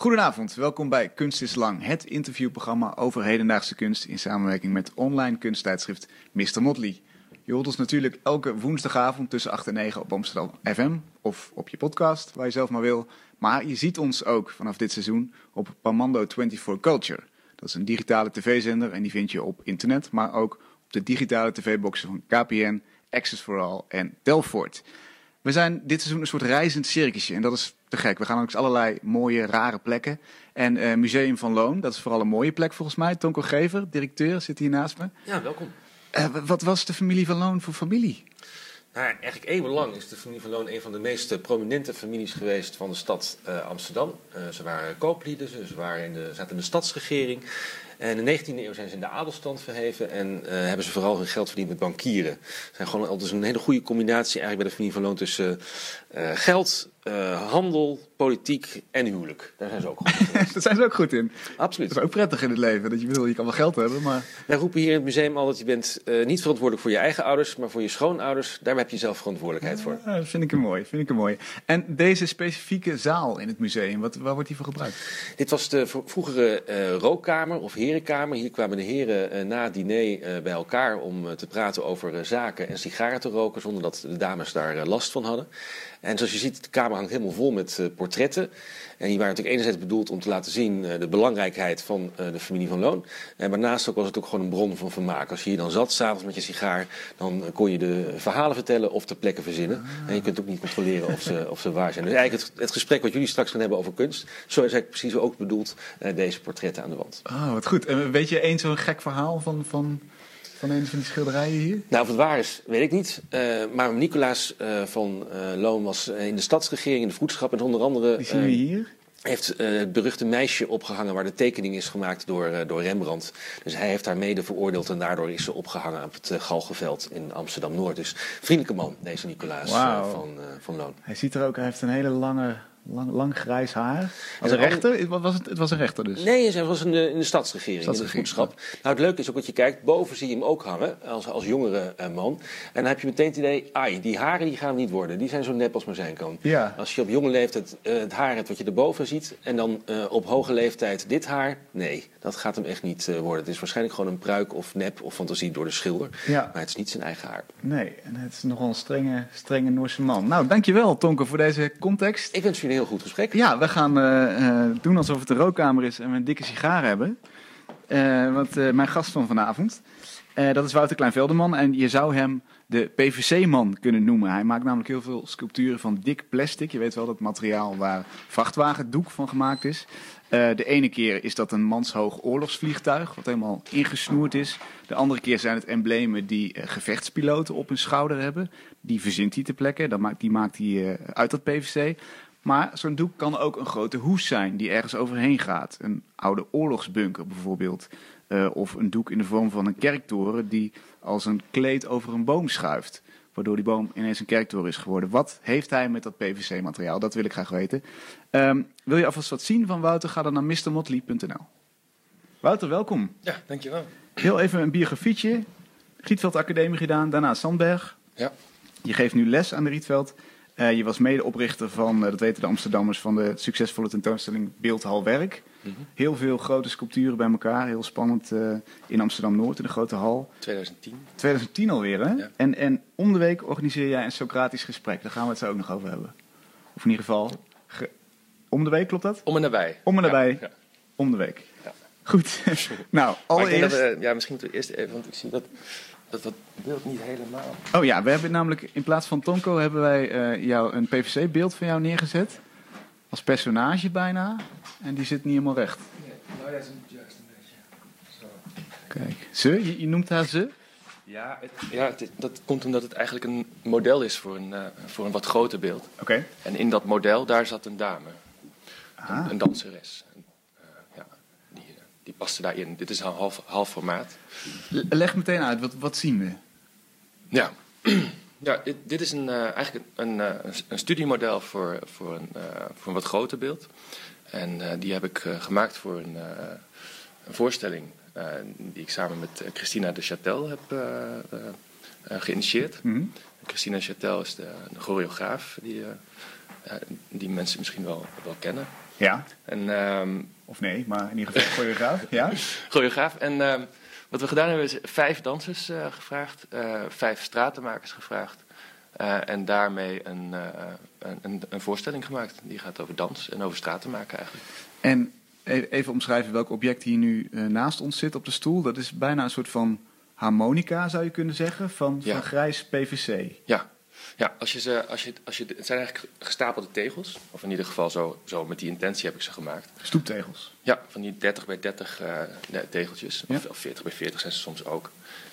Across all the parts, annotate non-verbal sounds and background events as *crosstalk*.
Goedenavond, welkom bij Kunst is Lang, het interviewprogramma over hedendaagse kunst in samenwerking met online kunsttijdschrift Mr. Motley. Je hoort ons natuurlijk elke woensdagavond tussen 8 en 9 op Amsterdam FM of op je podcast, waar je zelf maar wil. Maar je ziet ons ook vanaf dit seizoen op Pamando 24 Culture. Dat is een digitale tv-zender en die vind je op internet, maar ook op de digitale tv-boxen van KPN, Access for All en Telfort. We zijn dit seizoen een soort reizend circusje en dat is te gek. We gaan langs allerlei mooie, rare plekken. En uh, Museum van Loon, dat is vooral een mooie plek volgens mij. Tonko Gever, directeur, zit hier naast me. Ja, welkom. Uh, wat was de familie van Loon voor familie? Nou, eigenlijk eeuwenlang is de familie van Loon een van de meest prominente families geweest van de stad uh, Amsterdam. ze waren kooplieden, ze waren in de, zaten in de stadsregering. En in de 19e eeuw zijn ze in de adelstand verheven en uh, hebben ze vooral hun geld verdiend met bankieren. Het zijn gewoon altijd een hele goede combinatie eigenlijk bij de familie van Loon tussen uh, geld, uh, handel, politiek en huwelijk. Daar zijn ze ook goed in. *laughs* Daar zijn ze ook goed in. Absoluut. Dat is ook prettig in het leven. Dat je bedoel, je kan wel geld hebben, maar... Wij roepen hier in het museum al dat je bent uh, niet verantwoordelijk voor je eigen ouders, maar voor je schoonouders. Daar heb je zelf verantwoordelijkheid voor. Ja, dat vind ik een mooi. Vind ik een mooi. En deze specifieke zaal in het museum, wat, waar wordt die voor gebruikt? Dit was de vroegere uh, rookkamer of herenkamer. Hier kwamen de heren na het diner bij elkaar om te praten over zaken en sigaren te roken, zonder dat de dames daar last van hadden. En zoals je ziet, de kamer hangt helemaal vol met portretten. En die waren natuurlijk enerzijds bedoeld om te laten zien uh, de belangrijkheid van uh, de familie van Loon. En daarnaast ook was het ook gewoon een bron van vermaak. Als je hier dan zat, s'avonds met je sigaar, dan kon je de verhalen vertellen of de plekken verzinnen. En je kunt ook niet controleren of ze, *laughs* of ze waar zijn. Dus eigenlijk het, het, gesprek wat jullie straks gaan hebben over kunst, zo is eigenlijk precies ook bedoeld deze portretten aan de wand. Oh, wat goed. En weet je één zo'n gek verhaal van... van van een van die schilderijen hier? Nou, of het waar is, weet ik niet. Uh, maar Nicolaas uh, van uh, Loon was in de stadsregering, in de vroedschap en onder andere... Die zien we hier? heeft het beruchte meisje opgehangen waar de tekening is gemaakt door, door Rembrandt. Dus hij heeft haar mede veroordeeld en daardoor is ze opgehangen op het Galgenveld in Amsterdam-Noord. Dus vriendelijke man, deze Nicolaas wow. van, van Loon. Hij ziet er ook, hij heeft een hele lange Lang, lang grijs haar. Als een rechter? Was het, het was een rechter dus? Nee, hij was in de, in de stadsregering, stadsregering, in voedschap. Nou, het leuke is ook wat je kijkt. Boven zie je hem ook hangen, als, als jongere uh, man. En dan heb je meteen het idee, ai, die haren die gaan niet worden. Die zijn zo nep als maar zijn kan. Ja. Als je op jonge leeftijd uh, het haar hebt wat je erboven ziet... en dan uh, op hoge leeftijd dit haar, nee, dat gaat hem echt niet worden. Het is waarschijnlijk gewoon een pruik of nep of fantasie door de schilder. Ja. Maar het is niet zijn eigen haar. Nee, en het is nogal een strenge, strenge Noorse man. Nou, dankjewel Tonke voor deze context. Ik wens jullie heel goed gesprek. Ja, we gaan uh, uh, doen alsof het een rookkamer is en we een dikke sigaar hebben. Uh, want mijn gast van vanavond, dat is Wouter Kleinvelderman. En je zou hem de PVC-man kunnen noemen. Hij maakt namelijk heel veel sculpturen van dik plastic. Je weet wel dat materiaal waar vrachtwagendoek van gemaakt is. de ene keer is dat een manshoog oorlogsvliegtuig, wat helemaal ingesnoerd is. De andere keer zijn het emblemen die gevechtspiloten op hun schouder hebben. Die verzint hij ter plekke, die maakt hij uit dat PVC. Maar zo'n doek kan ook een grote hoes zijn die ergens overheen gaat. Een oude oorlogsbunker bijvoorbeeld. Uh, of een doek in de vorm van een kerktoren die als een kleed over een boom schuift. Waardoor die boom ineens een kerktoren is geworden. Wat heeft hij met dat PVC-materiaal? Dat wil ik graag weten. Um, wil je alvast wat zien van Wouter? Ga dan naar mrmotley.nl. Wouter, welkom. Ja, dankjewel. Heel even een biografietje. Rietveld Academie gedaan, daarna Sandberg. Ja. Je geeft nu les aan de Rietveld. Uh, je was medeoprichter van, uh, dat weten de Amsterdammers, van de succesvolle tentoonstelling Beeldhal Werk. Mm -hmm. Heel veel grote sculpturen bij elkaar, heel spannend uh, in Amsterdam-Noord, in de grote hal. 2010. 2010 alweer, hè? Ja. En, en om de week organiseer jij een Socratisch gesprek. Daar gaan we het zo ook nog over hebben. Of in ieder geval, om de week, klopt dat? Om en nabij. Om en nabij, ja. om de week. Ja. Goed. *laughs* nou, allereerst... We, ja, misschien moeten we eerst even, want ik zie dat dat dat beeld niet helemaal. Oh ja, we hebben namelijk in plaats van Tonko hebben wij uh, jou een PVC-beeld van jou neergezet. Als personage bijna. En die zit niet helemaal recht. Nee, nou ja, juist een beetje. Zo. Kijk, ze? Je, je, noemt haar ze? Ja, het, ja het, dat komt omdat het eigenlijk een model is voor een, uh, voor een wat groter beeld. Oké. Okay. En in dat model, daar zat een dame. Ah. Een, een danseres. En, uh, ja, die, die paste daarin. Dit is een half, half formaat. Leg meteen uit, wat, wat zien we? Ja, *clears throat* ja dit, dit is een, uh, eigenlijk een, uh, een studiemodel voor, voor, een, uh, voor een wat groter beeld. En die heb ik gemaakt voor een, een voorstelling die ik samen met Christina de Châtel heb geïnitieerd. Mm -hmm. Christina Châtel is de, de choreograaf die, die mensen misschien wel, wel kennen. Ja, En ehm, of nee, maar in ieder geval choreograaf. Ja? *laughs* choreograaf. En ehm, wat we gedaan hebben is vijf dansers eh, gevraagd, eh, vijf stratenmakers gevraagd. eh, en daarmee een, een, een, voorstelling gemaakt. Die gaat over dans en over straten maken eigenlijk. En e- even omschrijven welk object hier nu naast ons zit op de stoel. Dat is bijna een soort van harmonica, zou je kunnen zeggen, van, Ja. van grijs PVC. Ja, ja als je ze, als je, als je, het zijn eigenlijk gestapelde tegels. Of in ieder geval zo, zo met die intentie heb ik ze gemaakt. Stoeptegels. Ja, van die 30 bij 30 eh, tegeltjes. Ja. Of, of 40 bij 40 zijn ze soms ook.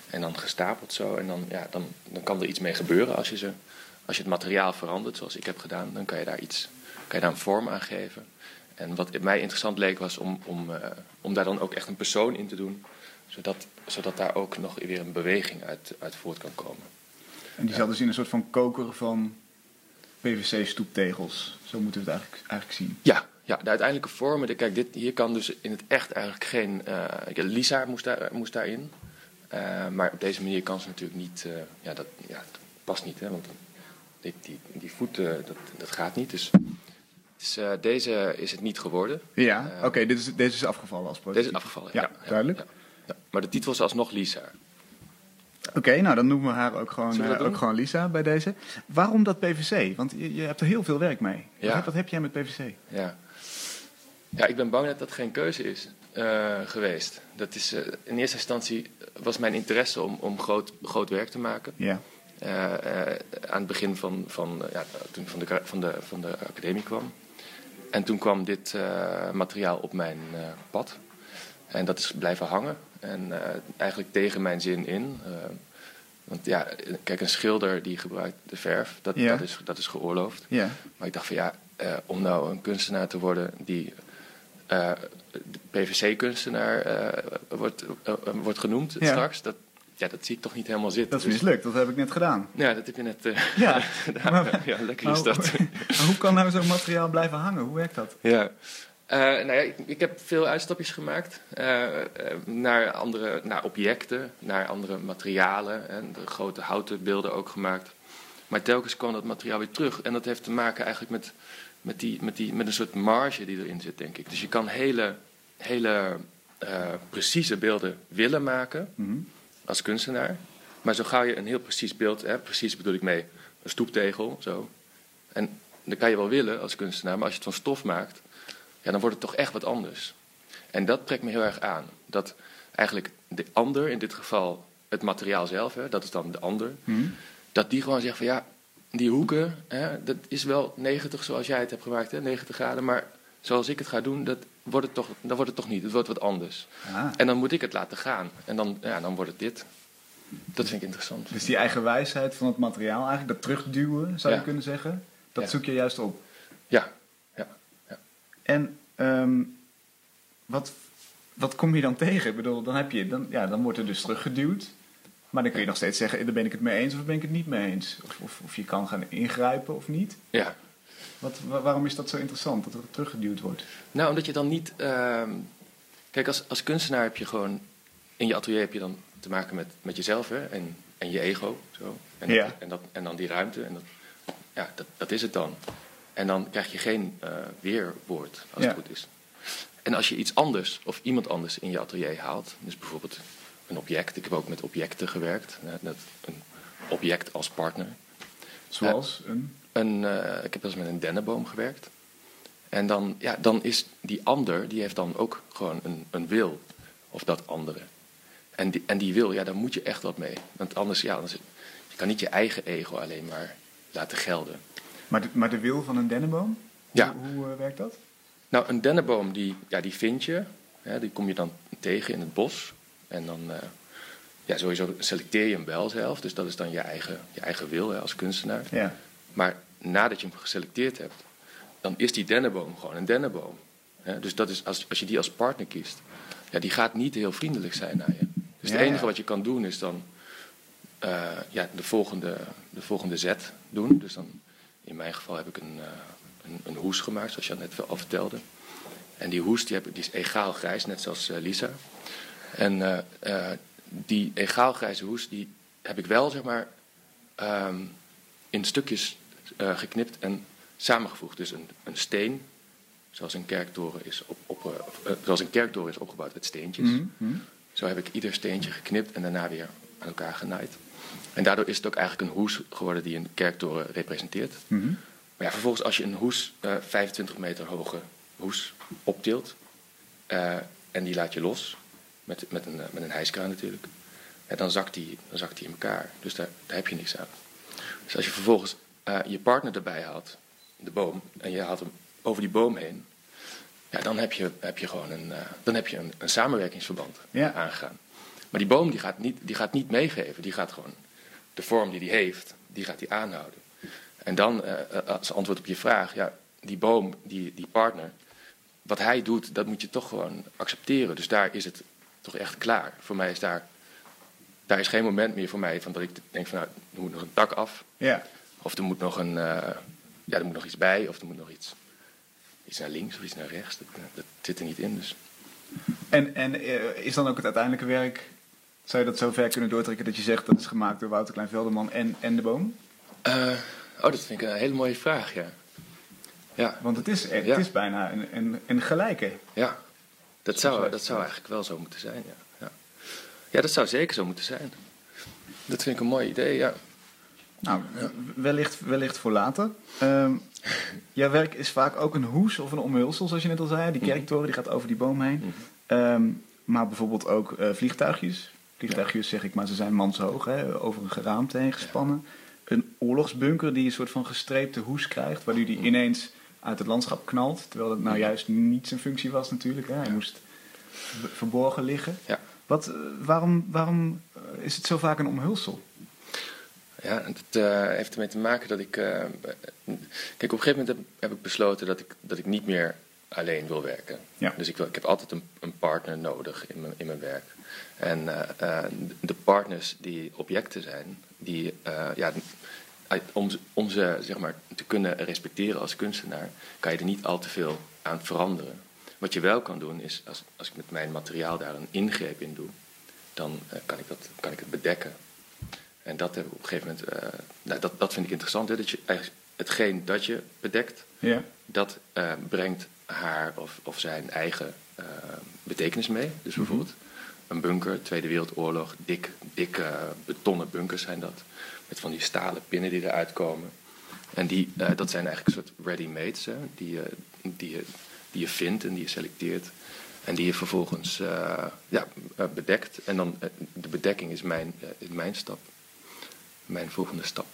En dan gestapeld zo. En dan, ja, dan, dan kan er iets mee gebeuren als je, ze, als je het materiaal verandert, zoals ik heb gedaan. Dan kan je daar iets, kan je daar een vorm aan geven. En wat mij interessant leek was om, om, eh, om daar dan ook echt een persoon in te doen. Zodat, zodat daar ook nog weer een beweging uit, uit voort kan komen. En die zat dus in een soort van koker van PVC-stoeptegels. Zo moeten we het eigenlijk, eigenlijk zien. Ja, ja, de uiteindelijke vormen. de- Kijk, dit, hier kan dus in het echt eigenlijk geen. eh, Lisa moest, daar, moest daarin. Eh, maar op deze manier kan ze natuurlijk niet. eh, ja, dat, ja, dat past niet, hè? Want die, die, die voet, eh, dat, dat gaat niet. Dus, deze is het niet geworden. Ja, oké, dit is, deze is afgevallen als prototype. Deze is afgevallen. Ja, duidelijk. ja, ja. Maar de titel is alsnog Lisa. Oké, nou dan noemen we haar ook gewoon, eh, ook gewoon Lisa bij deze. Waarom dat PVC? Want je, je hebt er heel veel werk mee. Wat, Ja. heb, wat heb jij met PVC? Ja. ja, ik ben bang dat dat geen keuze is eh, geweest. Dat is, eh, in eerste instantie was mijn interesse om, om groot, groot werk te maken. Ja. Aan het begin van, van, ja, toen ik van de, van, de, van de academie kwam. En toen kwam dit materiaal op mijn pad. En dat is blijven hangen. En eh, eigenlijk tegen mijn zin in. Eh, want ja, kijk, een schilder die gebruikt de verf, dat, Ja. dat, is, dat is geoorloofd. Ja. Maar ik dacht van ja, eh, om nou een kunstenaar te worden die PVC-kunstenaar wordt, wordt genoemd Ja. straks, dat, ja, dat zie ik toch niet helemaal zitten. Dat is Dus- mislukt, dat heb ik net gedaan. ja, dat heb je net Ja, *laughs* gedaan. maar- ja, lekker is dat. hoe- hoe kan nou zo'n materiaal blijven hangen? Hoe werkt dat? ja. Eh, nou ja, ik, ik heb veel uitstapjes gemaakt eh, naar andere naar objecten, naar andere materialen en de grote houten beelden ook gemaakt. Maar telkens kwam dat materiaal weer terug en dat heeft te maken eigenlijk met, met, die, met, die, met een soort marge die erin zit, denk ik. Dus je kan hele, hele precieze beelden willen maken Mhm. als kunstenaar. Maar zo gauw je een heel precies beeld, hè, precies bedoel ik mee, een stoeptegel, zo. En dat kan je wel willen als kunstenaar, maar als je het van stof maakt, ja, dan wordt het toch echt wat anders. En dat trekt me heel erg aan. Dat eigenlijk de ander, in dit geval het materiaal zelf, hè, dat is dan de ander, Mhm. dat die gewoon zegt van ja, die hoeken, hè, dat is wel 90 zoals jij het hebt gemaakt, hè, 90 graden, maar zoals ik het ga doen, dat wordt het toch, dat wordt het toch niet. Het wordt wat anders. Ah, En dan moet ik het laten gaan. En dan, ja, dan wordt het dit. Dat vind ik interessant. dus die eigen wijsheid van het materiaal, eigenlijk dat terugduwen, zou je kunnen zeggen, dat Ja. zoek je juist op. Ja, En ehm, wat, wat kom je dan tegen? Ik bedoel, dan, heb je, dan, ja, dan wordt er dus teruggeduwd. Maar dan kun je nog steeds zeggen, daar ben ik het mee eens of ben ik het niet mee eens. Of, of, of je kan gaan ingrijpen of niet. ja. Wat, wa- waarom is dat zo interessant, dat er teruggeduwd wordt? Nou, omdat je dan niet. ehm, kijk, als, als kunstenaar heb je gewoon. In je atelier heb je dan te maken met, met jezelf hè, en, en je ego. Zo. En, Ja. dat, en, dat, en dan die ruimte. En dat, ja, dat, dat is het dan. En dan krijg je geen eh, weerwoord, als Ja. het goed is. En als je iets anders of iemand anders in je atelier haalt, dus bijvoorbeeld een object. Ik heb ook met objecten gewerkt. eh, een object als partner. Zoals een... Een, eh, ik heb wel eens met een dennenboom gewerkt. En dan, ja, dan is die ander, die heeft dan ook gewoon een, een wil. Of dat andere. En die, en die wil, ja, daar moet je echt wat mee. Want anders, ja, anders, je kan niet je eigen ego alleen maar laten gelden. Maar de, maar de wil van een dennenboom? Ja. Hoe, hoe eh, werkt dat? Nou, een dennenboom, die, ja, die vind je. Hè, die kom je dan tegen in het bos. En dan, eh, ja, sowieso selecteer je hem wel zelf. Dus dat is dan je eigen, je eigen wil hè, als kunstenaar. Ja. Maar nadat je hem geselecteerd hebt, dan is die dennenboom gewoon een dennenboom. Hè, dus dat is, als, als je die als partner kiest, ja, die gaat niet heel vriendelijk zijn naar je. Dus Ja, het enige ja. wat je kan doen is dan eh, ja, de, volgende, de volgende zet doen. Dus dan, in mijn geval heb ik een, eh, een, een hoes gemaakt, zoals je net al vertelde. En die hoes die heb ik, die is egaal grijs, net zoals eh, Lisa. En eh, die egaal grijze hoes die heb ik wel, zeg maar, ehm, in stukjes geknipt en samengevoegd. Dus een, een steen zoals een kerktoren is, op, op, uh, zoals een kerktoren is opgebouwd uit steentjes. Mhm, mhm. Zo heb ik ieder steentje geknipt en daarna weer aan elkaar genaaid. En daardoor is het ook eigenlijk een hoes geworden die een kerktoren representeert. Mhm. Maar ja, vervolgens als je een hoes, eh 25 meter hoge hoes, optilt eh, en die laat je los, met, met, een, eh, met een hijskraan natuurlijk, ja, dan, zakt die, dan zakt die in elkaar. Dus daar, daar heb je niks aan. Dus als je vervolgens eh, je partner erbij haalt, de boom, en je haalt hem over die boom heen, ja, dan heb je, heb je gewoon een, eh, dan heb je een, een samenwerkingsverband Ja. aangegaan. Maar die boom die gaat, niet, die gaat niet meegeven, die gaat gewoon de vorm die die heeft, die gaat die aanhouden. En dan, eh, eh, als antwoord op je vraag, ja, die boom, die, die partner, wat hij doet, dat moet je toch gewoon accepteren. Dus daar is het toch echt klaar. Voor mij is daar, daar is geen moment meer voor mij van dat ik denk van, nou, er moet nog een tak af. Ja. Of er moet nog een, eh, ja, er moet nog iets bij, of er moet nog iets, iets naar links of iets naar rechts. Dat, dat zit er niet in. Dus. En, en is dan ook het uiteindelijke werk, zou je dat zo ver kunnen doortrekken dat je zegt dat is gemaakt door Wouter Klein-Velderman en, en de boom? Eh, oh, dat vind ik een hele mooie vraag, ja. Ja, Want het is, het Ja. is bijna een, een, een gelijke. ja. Dat, zou, dat zou eigenlijk wel zo moeten zijn, ja. ja. Ja, dat zou zeker zo moeten zijn. Dat vind ik een mooi idee, ja. Nou, wellicht, wellicht voor later. Ehm, *laughs* jouw werk is vaak ook een hoes of een omhulsel, zoals je net al zei. Die kerktoren die gaat over die boom heen. Ehm, maar bijvoorbeeld ook eh, vliegtuigjes. Vliegtuigjes zeg ik, maar ze zijn manshoog, hè, over een geraamte heen gespannen. Een oorlogsbunker die een soort van gestreepte hoes krijgt, waardoor die ineens uit het landschap knalt. Terwijl dat nou juist niet zijn functie was natuurlijk. Hè. Hij moest ver- verborgen liggen. Ja. Wat, eh, waarom waarom eh, is het zo vaak een omhulsel? Ja, het eh, heeft ermee te maken dat ik. kijk, op een gegeven moment heb, heb ik besloten dat ik, dat ik niet meer alleen wil werken. Ja. Dus ik, wil, ik heb altijd een, een partner nodig in mijn, in mijn werk. En eh, eh, de partners die objecten zijn, die, eh, ja, om, ze- om ze zeg maar, te kunnen respecteren als kunstenaar, kan je er niet al te veel aan veranderen. Wat je wel kan doen is, als, als ik met mijn materiaal daar een ingreep in doe, dan kan, ik dat, kan ik het bedekken. En dat heb ik op een gegeven moment, nou, dat, dat vind ik interessant, hè, dat je eigenlijk hetgeen dat je bedekt, Ja. dat brengt haar of, of zijn eigen betekenis mee. Dus bijvoorbeeld een bunker, Tweede Wereldoorlog, dik, dikke betonnen bunkers zijn dat. Met van die stalen pinnen die eruit komen. En die, eh, dat zijn eigenlijk een soort ready-mades, hè, die, je, die, je, die je vindt en die je selecteert. En die je vervolgens eh, ja, eh, bedekt. En dan de bedekking is mijn, mijn stap. Mijn volgende stap.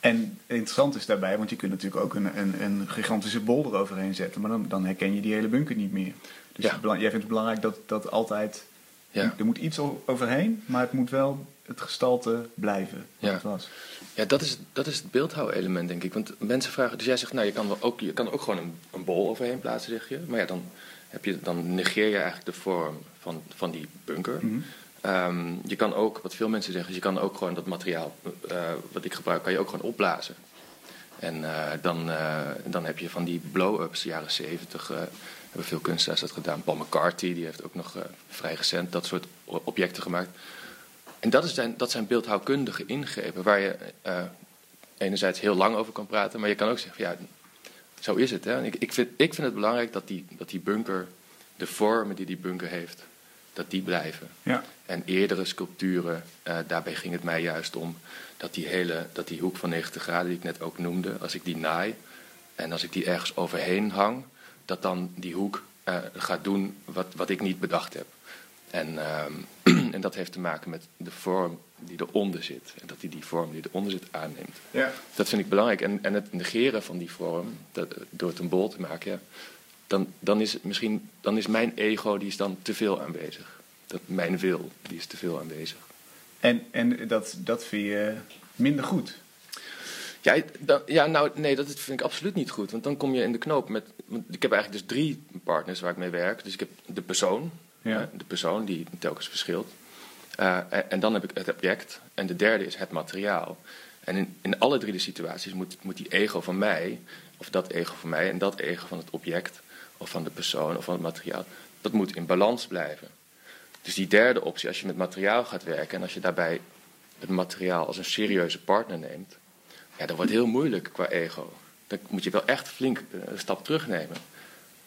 En interessant is daarbij, want je kunt natuurlijk ook een, een, een gigantische bol eroverheen zetten, maar dan, dan herken je die hele bunker niet meer. Dus Ja. jij vindt het belangrijk dat, dat altijd, Ja. er moet iets overheen, maar het moet wel het gestalte blijven Ja. het was. Ja, dat is, dat is het beeldhouwelement, denk ik. Want mensen vragen, dus jij zegt, nou, je kan, wel ook, je kan ook gewoon een, een bol overheen plaatsen, zeg je. Maar ja, dan, heb je, dan negeer je eigenlijk de vorm van, van die bunker. Mhm. Ehm, je kan ook, wat veel mensen zeggen, is je kan ook gewoon dat materiaal eh, wat ik gebruik, kan je ook gewoon opblazen. En eh, dan, eh, dan heb je van die blow-ups, jaren zeventig, hebben veel kunstenaars dat gedaan. Paul McCarthy, die heeft ook nog eh, vrij recent dat soort objecten gemaakt. En dat, is zijn, dat zijn beeldhouwkundige ingrepen waar je eh, enerzijds heel lang over kan praten, maar je kan ook zeggen, ja, zo is het. Hè? Ik, ik, vind, ik vind het belangrijk dat die, dat die bunker, de vormen die die bunker heeft, dat die blijven. Ja. En eerdere sculpturen, eh, daarbij ging het mij juist om dat die, hele, dat die hoek van 90 graden die ik net ook noemde, als ik die naai en als ik die ergens overheen hang, dat dan die hoek eh, gaat doen wat, wat ik niet bedacht heb. En, ehm, *clears throat* en dat heeft te maken met de vorm die eronder zit. En dat hij die vorm die eronder zit aanneemt. Ja. Dat vind ik belangrijk. En, en het negeren van die vorm, dat, door het een bol te maken, ja, dan, dan is het misschien dan is mijn ego die is dan te veel aanwezig. Dat, mijn wil, die is te veel aanwezig. En, en dat, dat vind je minder goed. Ja, dan, ja, nou, nee, dat vind ik absoluut niet goed. Want dan kom je in de knoop met. Want ik heb eigenlijk dus drie partners waar ik mee werk. Dus ik heb de persoon, Ja. de persoon die telkens verschilt. Eh, en, en dan heb ik het object. En de derde is het materiaal. En in, in alle drie de situaties moet, moet die ego van mij, of dat ego van mij en dat ego van het object, of van de persoon of van het materiaal, dat moet in balans blijven. Dus die derde optie, als je met materiaal gaat werken en als je daarbij het materiaal als een serieuze partner neemt, ja, dat wordt heel moeilijk qua ego. Dan moet je wel echt flink eh, een stap terugnemen.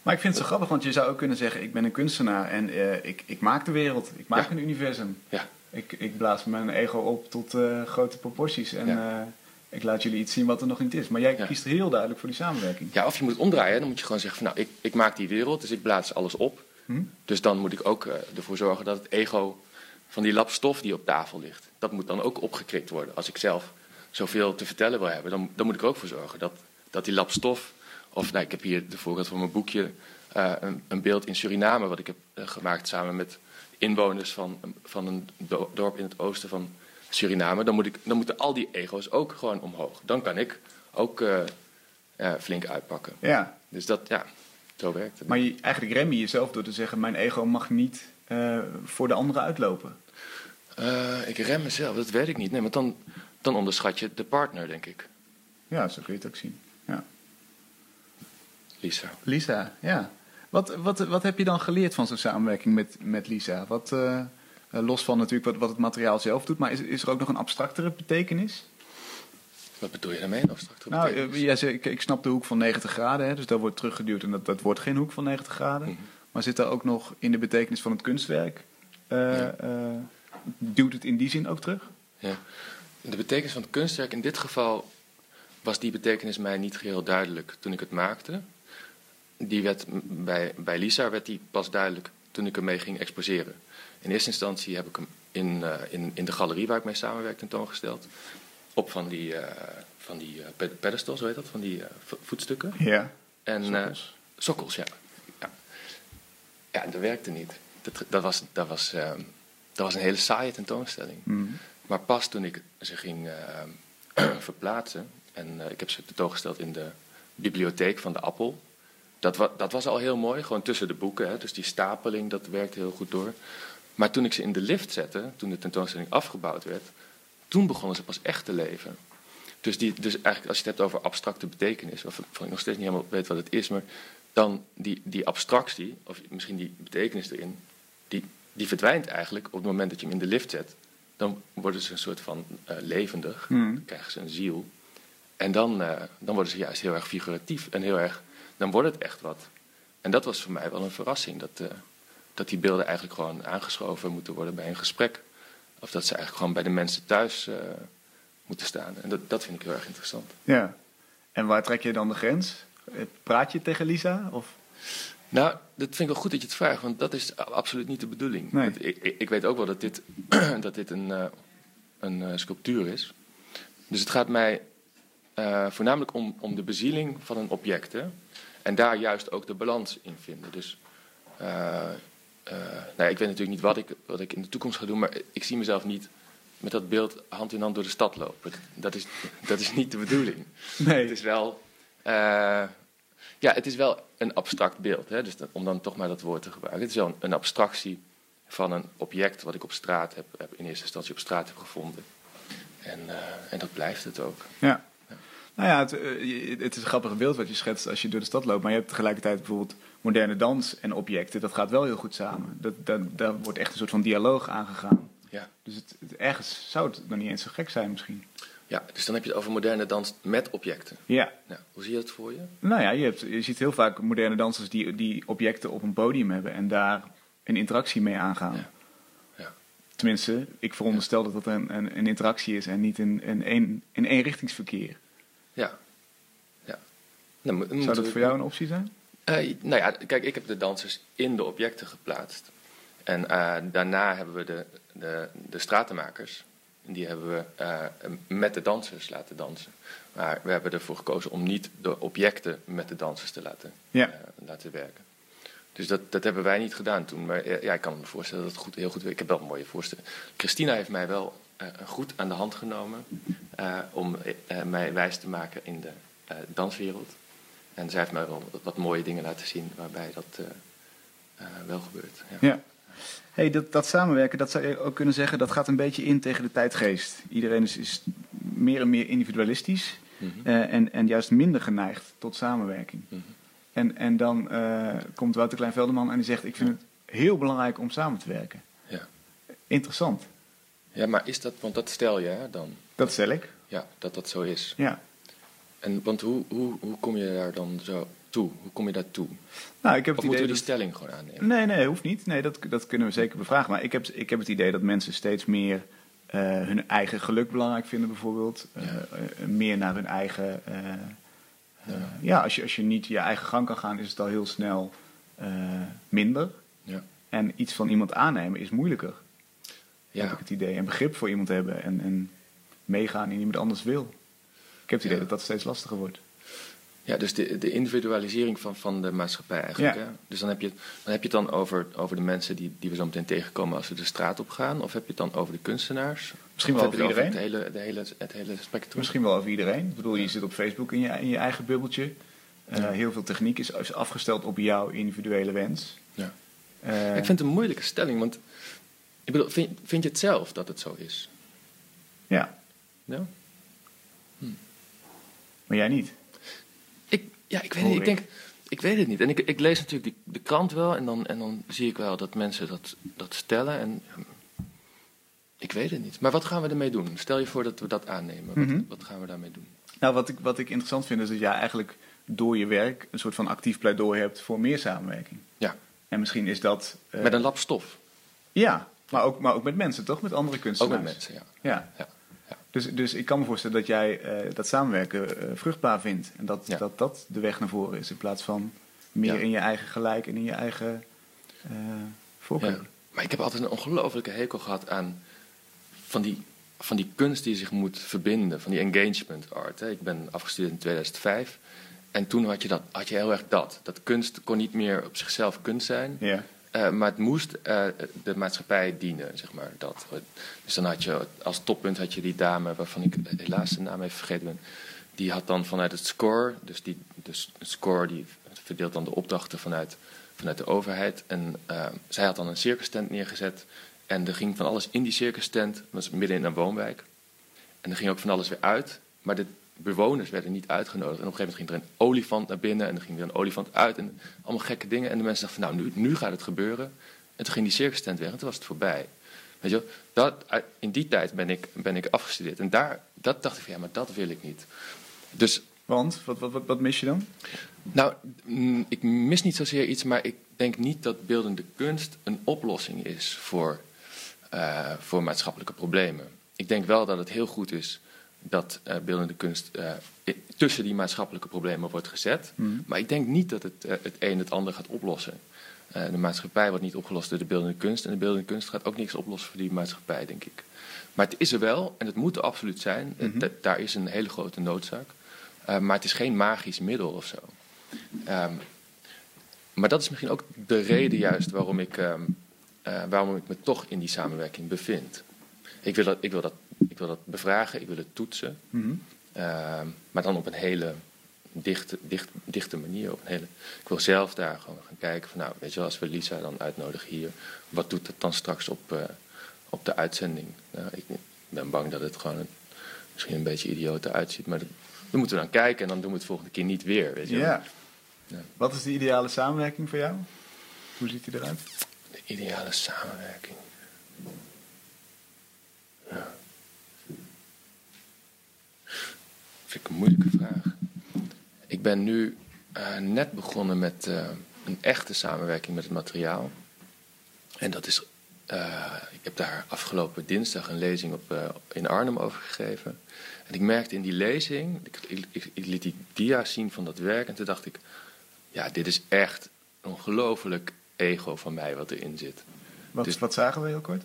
Maar ik vind het zo grappig, want je zou ook kunnen zeggen: ik ben een kunstenaar en eh, ik, ik maak de wereld, ik maak Ja. een universum. Ja. Ik, ik blaas mijn ego op tot eh, grote proporties en Ja. ik laat jullie iets zien wat er nog niet is. Maar jij kiest heel duidelijk voor die samenwerking. Ja, of je moet omdraaien. Dan moet je gewoon zeggen van nou, ik, ik maak die wereld, dus ik blaas alles op. Hm? Dus dan moet ik ook ervoor zorgen dat het ego van die lap stof die op tafel ligt, dat moet dan ook opgekrikt worden. Als ik zelf zoveel te vertellen wil hebben, dan, dan moet ik er ook voor zorgen dat, dat die lap stof, of nou, ik heb hier de voorbeeld van mijn boekje, eh, een, een beeld in Suriname wat ik heb eh, gemaakt samen met inwoners van, van een do- dorp in het oosten van Suriname. Dan, moet ik, dan moeten al die ego's ook gewoon omhoog. Dan kan ik ook eh, flink uitpakken. Ja, Dus dat, ja, zo werkt het. maar je, eigenlijk rem je jezelf door te zeggen: mijn ego mag niet voor de anderen uitlopen. Ik rem mezelf, dat weet ik niet. Nee, want dan, dan onderschat je de partner, denk ik. Ja, zo kun je het ook zien. Ja. Lisa. Lisa, ja. Wat, wat, wat heb je dan geleerd van zo'n samenwerking met, met Lisa? Wat, eh, eh, los van natuurlijk wat, wat het materiaal zelf doet, maar is, is er ook nog een abstractere betekenis? Wat bedoel je daarmee? Een abstracte Nou, betekenis? eh, jij zei, ik, ik snap de hoek van 90 graden, hè, dus dat wordt teruggeduwd en dat, dat wordt geen hoek van 90 graden. Mhm. Maar zit er ook nog in de betekenis van het kunstwerk? Ja. eh, duwt het in die zin ook terug? Ja. De betekenis van het kunstwerk, in dit geval was die betekenis mij niet geheel duidelijk toen ik het maakte. Die werd bij, bij Lisa werd die pas duidelijk toen ik ermee ging exposeren. In eerste instantie heb ik hem in, eh, in, in de galerie waar ik mee samenwerk tentoongesteld. Op van die, eh, van die ped- pedestals, hoe heet dat? Van die vo- voetstukken. Ja. En, Sokkels. Sokkels, ja. Ja, ja dat werkte niet. Dat, dat, was, dat, was, ehm, dat was een hele saaie tentoonstelling. Mhm. Maar pas toen ik ze ging ehm, *clears throat* verplaatsen, en eh, ik heb ze tentoongesteld in de bibliotheek van de Appel. Dat, dat was al heel mooi, gewoon tussen de boeken. Hè, dus die stapeling, dat werkte heel goed door. Maar toen ik ze in de lift zette, toen de tentoonstelling afgebouwd werd, toen begonnen ze pas echt te leven. Dus, die, dus eigenlijk als je het hebt over abstracte betekenis, waarvan ik nog steeds niet helemaal weet wat het is, maar dan die, die abstractie, of misschien die betekenis erin, die, die verdwijnt eigenlijk op het moment dat je hem in de lift zet. Dan worden ze een soort van eh, levendig, Mhm. dan krijgen ze een ziel. En dan, eh, dan worden ze juist heel erg figuratief en heel erg, dan wordt het echt wat. En dat was voor mij wel een verrassing, dat, eh, dat die beelden eigenlijk gewoon aangeschoven moeten worden bij een gesprek. Of dat ze eigenlijk gewoon bij de mensen thuis moeten staan. En dat, dat vind ik heel erg interessant. Ja. En waar trek je dan de grens? Praat je tegen Lisa? Of? Nou, dat vind ik wel goed dat je het vraagt, want dat is absoluut niet de bedoeling. Nee. Ik, ik, ik weet ook wel dat dit, *clears throat* dat dit een, eh, een eh, sculptuur is. Dus het gaat mij eh, voornamelijk om, om de bezieling van een object. Hè? En daar juist ook de balans in vinden. Dus nou ik weet natuurlijk niet wat ik, wat ik in de toekomst ga doen, maar ik zie mezelf niet met dat beeld hand in hand door de stad lopen. Dat is, *laughs* dat is niet de bedoeling. Nee. Het is wel, ja, het is wel een abstract beeld. Hè? Dus om dan toch maar dat woord te gebruiken. Het is wel een, een abstractie van een object wat ik op straat heb, heb, in eerste instantie op straat heb gevonden. En, eh, en dat blijft het ook. Ja. Nou ja, het, eh, het is een grappig beeld wat je schetst als je door de stad loopt. Maar je hebt tegelijkertijd bijvoorbeeld moderne dans en objecten. Dat gaat wel heel goed samen. Dat, dat, daar wordt echt een soort van dialoog aangegaan. Ja. Dus het, het- ergens zou het nog niet eens zo gek zijn misschien. Ja, dus dan heb je het over moderne dans met objecten. Ja. Nou, hoe zie je dat voor je? Nou ja, je, hebt, je ziet heel vaak moderne dansers die, die objecten op een podium hebben. En daar een interactie mee aangaan. Ja. Ja. Tenminste, ik veronderstel dat dat een, een, een interactie is en niet een, een, een, een eenrichtingsverkeer. Ja. ja. Dan moet- Zou dat we- voor jou een optie zijn? Eh, nou ja, kijk, ik heb de dansers in de objecten geplaatst. En eh, daarna hebben we de, de, de stratenmakers. Die hebben we eh, met de dansers laten dansen. Maar we hebben ervoor gekozen om niet de objecten met de dansers te laten, Ja. eh, laten werken. Dus dat, dat hebben wij niet gedaan toen. Maar eh, ja, ik kan me voorstellen dat het goed, heel goed werkt. Ik heb wel een mooie voorstelling. Christina heeft mij wel goed aan de hand genomen om mij wijs te maken in de danswereld. En zij heeft mij wel wat, mooie dingen laten zien waarbij dat wel gebeurt. Ja. Ja. Hey, dat, dat samenwerken, dat zou je ook kunnen zeggen, dat gaat een beetje in tegen de tijdgeest. Iedereen is, is meer en meer individualistisch Mhm. eh, en, en juist minder geneigd tot samenwerking. Mhm. En, en dan eh, komt Wouter Klein-Velderman en die zegt, ik vind het heel belangrijk om samen te werken. Ja. Interessant, ja, maar is dat, want dat stel je hè, dan, dat stel ik. ja, dat dat zo is. Ja. En, want hoe, hoe, hoe kom je daar dan zo toe? Hoe kom je daartoe? Nou, ik heb Of het moeten idee we die dat... stelling gewoon aannemen? Nee, nee, hoeft niet. Nee, dat, dat kunnen we zeker bevragen. Maar ik heb, ik heb het idee dat mensen steeds meer eh, hun eigen geluk belangrijk vinden, bijvoorbeeld. Eh, Ja. eh, meer naar hun eigen. eh, ja, als je, als je niet je eigen gang kan gaan, is het al heel snel minder. Ja. En iets van iemand aannemen is moeilijker, heb Ja. ik het idee. En begrip voor iemand hebben en, en meegaan in iemand anders wil. Ik heb het idee Ja. dat dat steeds lastiger wordt. Ja, dus de, de individualisering van, van de maatschappij eigenlijk. Ja. Hè? Dus dan heb, je, dan heb je het dan over, over de mensen die, die we zo meteen tegenkomen als we de straat op gaan. Of heb je het dan over de kunstenaars? Misschien Of wel over het iedereen. Het hele, de hele, het hele spectrum. Misschien wel over iedereen. Ik bedoel, je zit op Facebook in je, in je eigen bubbeltje. Eh, Ja. Heel veel techniek is, is afgesteld op jouw individuele wens. Ja. Eh, Ik vind het een moeilijke stelling, want ik bedoel, vind, vind je het zelf dat het zo is? Ja, Ja? Maar jij niet. Ik, ja, ik weet Hoor niet. Ik denk, ik weet het niet. En ik, ik lees natuurlijk die, de krant wel en dan, en dan zie ik wel dat mensen dat, dat stellen. En hm, ik weet het niet. Maar wat gaan we ermee doen? Stel je voor dat we dat aannemen. Wat, Mhm. wat gaan we daarmee doen? Nou, wat ik, wat ik interessant vind is dat jij eigenlijk door je werk een soort van actief pleidooi hebt voor meer samenwerking. Ja, En misschien is dat. eh, met een lap stof. Ja, maar ook, maar ook met mensen, toch? Met andere Ook kunstenaars. met mensen. Ja, ja. Dus, dus ik kan me voorstellen dat jij eh, dat samenwerken eh, vruchtbaar vindt. En dat, Ja. dat dat de weg naar voren is. In plaats van meer Ja. in je eigen gelijk en in je eigen voorkeur. Ja. Maar ik heb altijd een ongelofelijke hekel gehad aan van die, van die kunst die zich moet verbinden, van die engagement art. Hè. Ik ben afgestudeerd in 2005 en toen had je, dat, had je heel erg dat. Dat kunst kon niet meer op zichzelf kunst zijn, Eh, maar het moest eh, de maatschappij dienen, zeg maar. Dat. Dus dan had je als toppunt had je die dame, waarvan ik helaas de naam even vergeten ben. Die had dan vanuit het score, dus die dus score die verdeelt dan de opdrachten vanuit, vanuit de overheid. En eh, zij had dan een circus tent neergezet. En er ging van alles in die circus tent, dat was midden in een woonwijk. En er ging ook van alles weer uit. Maar de bewoners werden niet uitgenodigd. En op een gegeven moment ging er een olifant naar binnen en er ging weer een olifant uit. En allemaal gekke dingen. En de mensen dachten van nou, nu, nu gaat het gebeuren. En toen ging die circus tent weg en toen was het voorbij. Weet je dat, in die tijd ben ik, ben ik afgestudeerd. En daar dat dacht ik van ja, maar dat wil ik niet. Dus Want, wat, wat, wat, wat mis je dan? nou, mm, ik mis niet zozeer iets, maar ik denk niet dat beeldende kunst een oplossing is voor, eh, voor maatschappelijke problemen. Ik denk wel dat het heel goed is dat eh, beeldende kunst eh, tussen die maatschappelijke problemen wordt gezet. Mhm. Maar ik denk niet dat het eh, het een het ander gaat oplossen. De maatschappij wordt niet opgelost door de beeldende kunst. En de beeldende kunst gaat ook niks oplossen voor die maatschappij, denk ik. Maar het is er wel en het moet er absoluut zijn. Da- daar is een hele grote noodzaak. Maar het is geen magisch middel of zo. Ehm, maar dat is misschien ook de reden juist waarom ik, ehm, eh, waarom ik me toch in die samenwerking bevind. Ik wil dat, ik wil dat, ik wil dat bevragen, ik wil het toetsen. Mhm. Ehm, maar dan op een hele dichte, dicht, dichte manier. Op een hele, ik wil zelf daar gewoon gaan kijken van, nou, weet je wel, als we Lisa dan uitnodigen hier, wat doet dat dan straks op, eh, op de uitzending? Nou, ik ben bang dat het gewoon een- misschien een beetje idioot eruit ziet, maar dat, dan moeten we dan kijken en dan doen we het volgende keer niet weer, weet je. Ja. Wat is de ideale samenwerking voor jou? Hoe ziet die eruit? De ideale samenwerking. Vind ik een moeilijke vraag. Ik ben nu eh, net begonnen met eh, een echte samenwerking met het materiaal. En dat is. eh, ik heb daar afgelopen dinsdag een lezing op, in Arnhem over gegeven. En ik merkte in die lezing, ik, ik, ik, ik liet die dia's zien van dat werk. En toen dacht ik, ja, dit is echt een ongelooflijk ego van mij wat erin zit. Wat, Dus- wat zagen we heel kort?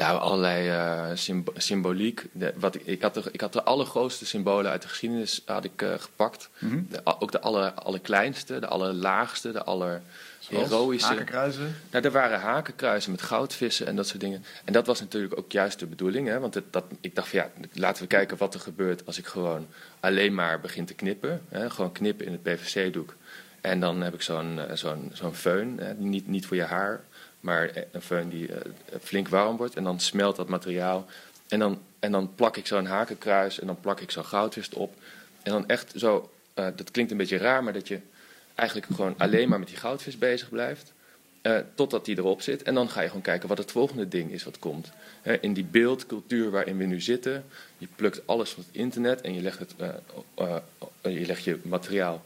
Nou, allerlei eh, symbo- symboliek. De, wat ik, ik, had de, ik had de allergrootste symbolen uit de geschiedenis had ik, eh, gepakt. Mhm. De, ook de aller, allerkleinste, de allerlaagste, de allerheroïsche. Hakenkruizen? Nou, er waren hakenkruizen met goudvissen en dat soort dingen. En dat was natuurlijk ook juist de bedoeling. Hè? Want het, dat, ik dacht van ja, laten we kijken wat er gebeurt als ik gewoon alleen maar begin te knippen. Hè? Gewoon knippen in het PVC-doek. En dan heb ik zo'n eh, zo'n zo'n föhn, hè? Niet, niet voor je haar, maar eh, een föhn die eh, flink warm wordt. En dan smelt dat materiaal. En dan, en dan plak ik zo'n hakenkruis en dan plak ik zo'n goudvis op. En dan echt zo, eh, dat klinkt een beetje raar, maar dat je eigenlijk gewoon alleen maar met die goudvis bezig blijft. eh, totdat die erop zit. En dan ga je gewoon kijken wat het volgende ding is wat komt. In die beeldcultuur waarin we nu zitten. Je plukt alles van het internet en je legt, het, eh, eh, eh, je, legt je materiaal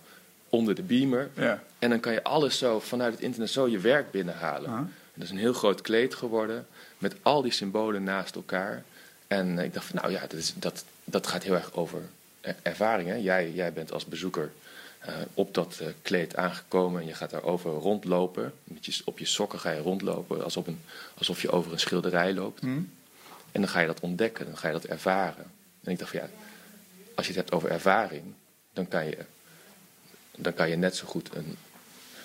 onder de beamer. Ja. En dan kan je alles zo vanuit het internet zo je werk binnenhalen. Dat is een heel groot kleed geworden met al die symbolen naast elkaar. En ik dacht van nou ja, dat, is, dat, dat gaat heel erg over er- ervaring. Hè? Jij, jij bent als bezoeker eh, op dat eh, kleed aangekomen en je gaat daarover rondlopen. Met je, op je sokken ga je rondlopen alsof, een, alsof je over een schilderij loopt. Hm? En dan ga je dat ontdekken, dan ga je dat ervaren. En ik dacht van ja, als je het hebt over ervaring, dan kan je, dan kan je net zo goed een,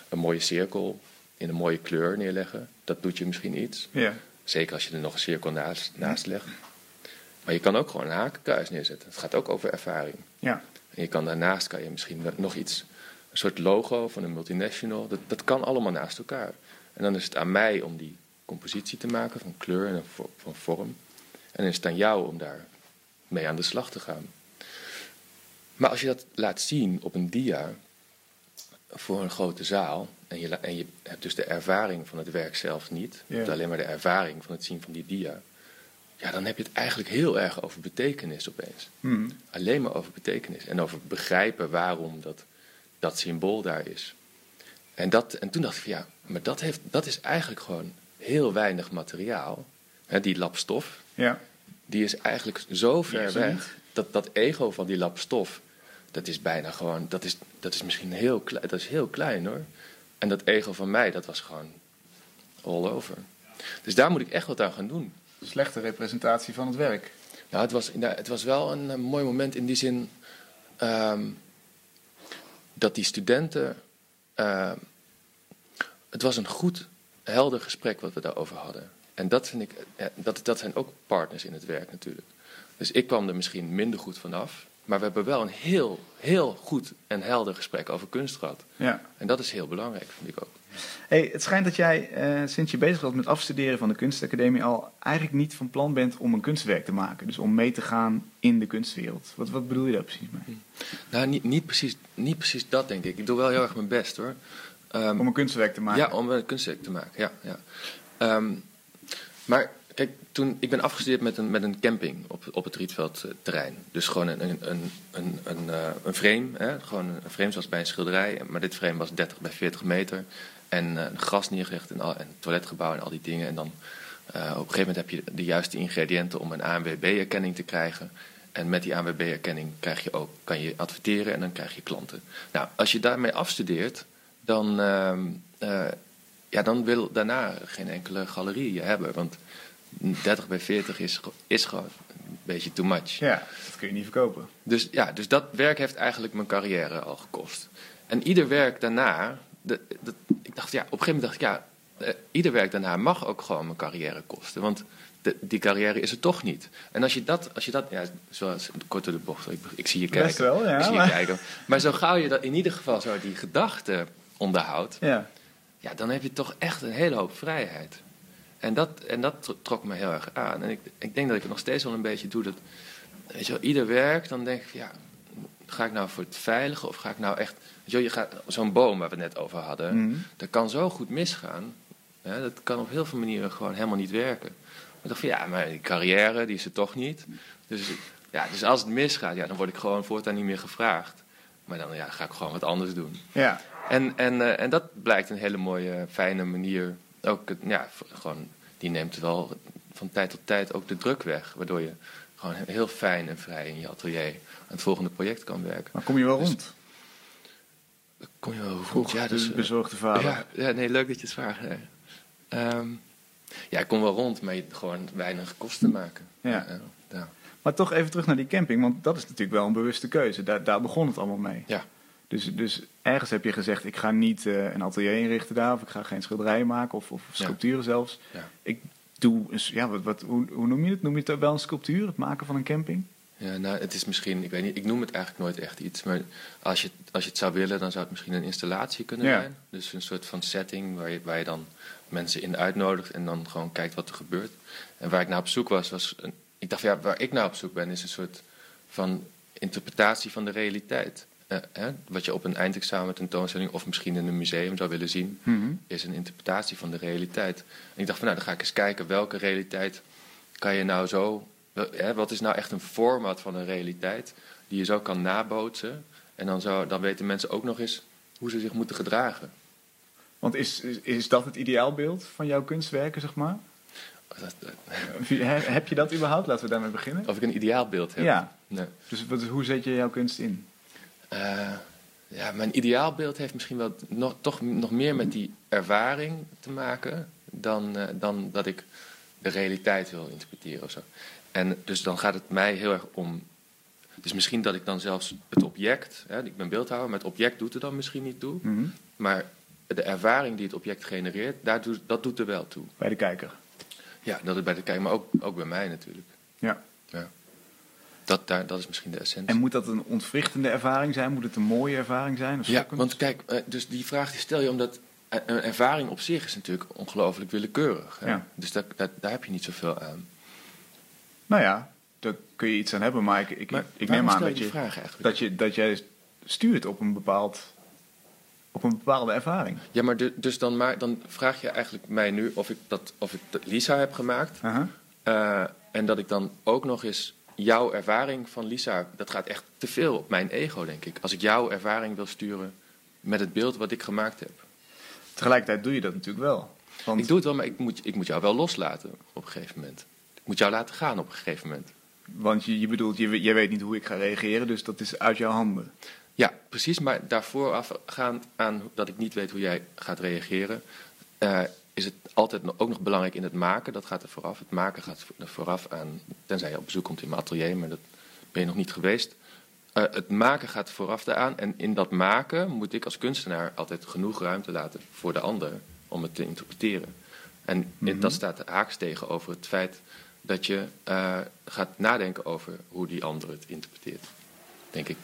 een mooie cirkel in een mooie kleur neerleggen. Dat doet je misschien iets. Ja. Zeker als je er nog een cirkel naast, naast legt. Maar je kan ook gewoon een hakenkuis neerzetten. Het gaat ook over ervaring. Ja. En je kan daarnaast kan je misschien nog iets, een soort logo van een multinational. Dat, dat kan allemaal naast elkaar. En dan is het aan mij om die compositie te maken van kleur en van vorm. En dan is het aan jou om daar mee aan de slag te gaan. Maar als je dat laat zien op een dia voor een grote zaal. En je, en je hebt dus de ervaring van het werk zelf niet. Je hebt alleen maar de ervaring van het zien van die dia. Ja, dan heb je het eigenlijk heel erg over betekenis opeens Hm. alleen maar over betekenis en over begrijpen waarom dat, dat symbool daar is. En, dat, en toen dacht ik van ja, maar dat, heeft, dat is eigenlijk gewoon heel weinig materiaal. Die lap stof, Ja. die is eigenlijk zo ver er weg. Dat, dat ego van die lap stof, dat is bijna gewoon, dat is, dat is misschien heel klein, dat is heel klein hoor. En dat ego van mij, dat was gewoon all over. Dus daar moet ik echt wat aan gaan doen. Slechte representatie van het werk. Nou, het was, het was wel een, eh, mooi moment in die zin ehm, dat die studenten. ehm, het was een goed, helder gesprek wat we daarover hadden. En dat vind ik, eh, dat, dat zijn ook partners in het werk natuurlijk. Dus ik kwam er misschien minder goed vanaf. Maar we hebben wel een heel, heel goed en helder gesprek over kunst gehad. Ja. En dat is heel belangrijk, vind ik ook. Hey, het schijnt dat jij, eh, sinds je bezig was met afstuderen van de kunstacademie, al eigenlijk niet van plan bent om een kunstwerk te maken. Dus om mee te gaan in de kunstwereld. Wat, wat bedoel je daar precies mee? Nou, niet, niet, precies, niet precies dat, denk ik. Ik doe wel heel erg mijn best hoor. Ehm, Om een kunstwerk te maken? Ja, om een kunstwerk te maken. Ja, ja. Ehm, maar kijk, toen, ik ben afgestudeerd met een, met een camping op, op het Rietveld-terrein. Dus gewoon een, een, een, een, een, eh, een frame. Hè? Gewoon een frame zoals bij een schilderij. Maar dit frame was 30 bij 40 meter. En eh, een gras neergelegd en, al, en toiletgebouw en al die dingen. En dan eh, op een gegeven moment heb je de juiste ingrediënten om een ANWB-erkenning te krijgen. En met die ANWB-erkenning krijg je ook, kan je adverteren en dan krijg je klanten. Nou, als je daarmee afstudeert, dan, ehm, eh, ja, dan wil daarna geen enkele galerie je hebben. Want 30 bij 40 is, is gewoon een beetje too much. Ja, dat kun je niet verkopen. Dus, ja, dus dat werk heeft eigenlijk mijn carrière al gekost. En ieder werk daarna, dat- ik dacht, ja, op een gegeven moment dacht ik, ja, eh, ieder werk daarna mag ook gewoon mijn carrière kosten. Want de, die carrière is er toch niet. En als je dat, als je dat ja, zoals kort door de bocht, ik, ik zie je kijken. Best wel, ja, Ik zie je maar- kijken. Maar zo gauw je dat in ieder geval zo die gedachte onderhoudt, Ja. ja, dan heb je toch echt een hele hoop vrijheid. En dat, en dat tro- trok me heel erg aan. En ik, ik denk dat ik het nog steeds wel een beetje doe. Dat, weet je wel, ieder werk, dan denk ik, ja, ga ik nou voor het veilige of ga ik nou echt... Weet je wel, je gaat, zo'n boom waar we het net over hadden, Mhm. dat kan zo goed misgaan. Hè, dat kan op heel veel manieren gewoon helemaal niet werken. Maar ik dacht van, ja, maar die carrière, die is er toch niet. Dus, ja, dus als het misgaat, ja, dan word ik gewoon voortaan niet meer gevraagd. Maar dan ja, ga ik gewoon wat anders doen. Ja. En, en, eh, en dat blijkt een hele mooie, fijne manier. Ook, ja, gewoon, die neemt wel van tijd tot tijd ook de druk weg. Waardoor je gewoon heel fijn en vrij in je atelier aan het volgende project kan werken. Maar kom je wel Dus- rond? Kom je wel? Vroeg Ja, dus, eh, bezorgde vader. ja, ja, nee, leuk dat je het vraagt. nee. Ehm, ja, ik kom wel rond, maar je gewoon weinig kosten maken. Ja. ja, ja. Maar toch even terug naar die camping, want dat is natuurlijk wel een bewuste keuze. Daar, daar begon het allemaal mee. Ja. Dus, dus ergens heb je gezegd, ik ga niet eh, een atelier inrichten daar, of ik ga geen schilderijen maken, of, of Ja. sculpturen zelfs. Ja. Ik doe, een ja, wat, wat, hoe, hoe noem je het? Noem je het wel een sculptuur, het maken van een camping? Ja, nou, het is misschien, ik weet niet, ik noem het eigenlijk nooit echt iets, maar als je, als je het zou willen, dan zou het misschien een installatie kunnen Ja. zijn. Dus een soort van setting waar je, waar je dan mensen in uitnodigt en dan gewoon kijkt wat er gebeurt. En waar ik naar op zoek was, was een, ik dacht, ja, waar ik naar op zoek ben, is een soort van interpretatie van de realiteit. Eh, hè? Wat je op een eindexamen tentoonstelling of misschien in een museum zou willen zien, is een interpretatie van de realiteit. En ik dacht van nou, dan ga ik eens kijken welke realiteit kan je nou zo. Hè, wat is nou echt een format van een realiteit die je zo kan nabootsen? En dan, zo, dan weten mensen ook nog eens hoe ze zich moeten gedragen. Want is, is, is dat het ideaalbeeld van jouw kunstwerken, zeg maar? Dat- dat- *laughs* He- Heb je dat überhaupt? Laten we daarmee beginnen. Of ik een ideaalbeeld heb? Ja. Nee. Dus wat, hoe zet je jouw kunst in? Eh, ja, mijn ideaalbeeld heeft misschien wel nog, toch nog meer met die ervaring te maken dan, eh, dan dat ik de realiteit wil interpreteren of zo. En dus dan gaat het mij heel erg om. Dus misschien dat ik dan zelfs het object, hè, ik ben beeldhouwer, maar het object doet er dan misschien niet toe. Mhm. Maar de ervaring die het object genereert, daar doet, dat doet er wel toe. Bij de kijker. Ja, dat is bij de kijker, maar ook, ook bij mij natuurlijk. Ja. Ja. Dat, daar, dat is misschien de essentie. En moet dat een ontwrichtende ervaring zijn? Moet het een mooie ervaring zijn? Of Ja, schokkend? want kijk, eh, dus die vraag die stel je omdat eh, een ervaring op zich is natuurlijk ongelooflijk willekeurig. Hè? Ja. Dus dat, dat, daar heb je niet zoveel aan. Nou ja, daar kun je iets aan hebben, maar ik, ik, Maar ik neem aan dat je, vraag dat, je, dat jij stuurt op een, bepaald, op een bepaalde ervaring. Ja, maar de- dus dan, maar dan vraag je eigenlijk mij nu of ik dat, of ik Lisa heb gemaakt. Eh, en dat ik dan ook nog eens jouw ervaring van Lisa, dat gaat echt te veel op mijn ego, denk ik. Als ik jouw ervaring wil sturen met het beeld wat ik gemaakt heb. Tegelijkertijd doe je dat natuurlijk wel. Want Ik doe het wel, maar ik moet, ik moet jou wel loslaten op een gegeven moment. Ik moet jou laten gaan op een gegeven moment. Want je, je bedoelt, je, jij weet niet hoe ik ga reageren, dus dat is uit jouw handen. Ja, precies. Maar daarvoor afgaand aan dat ik niet weet hoe jij gaat reageren, eh, is het altijd ook nog belangrijk in het maken. Dat gaat er vooraf. Het maken gaat er vooraf aan, tenzij je op bezoek komt in mijn atelier, maar dat ben je nog niet geweest. Eh, het maken gaat vooraf daaraan. En in dat maken moet ik als kunstenaar altijd genoeg ruimte laten voor de ander om het te interpreteren. En Mhm. dat staat haaks tegenover het feit dat je eh, gaat nadenken over hoe die ander het interpreteert, denk ik.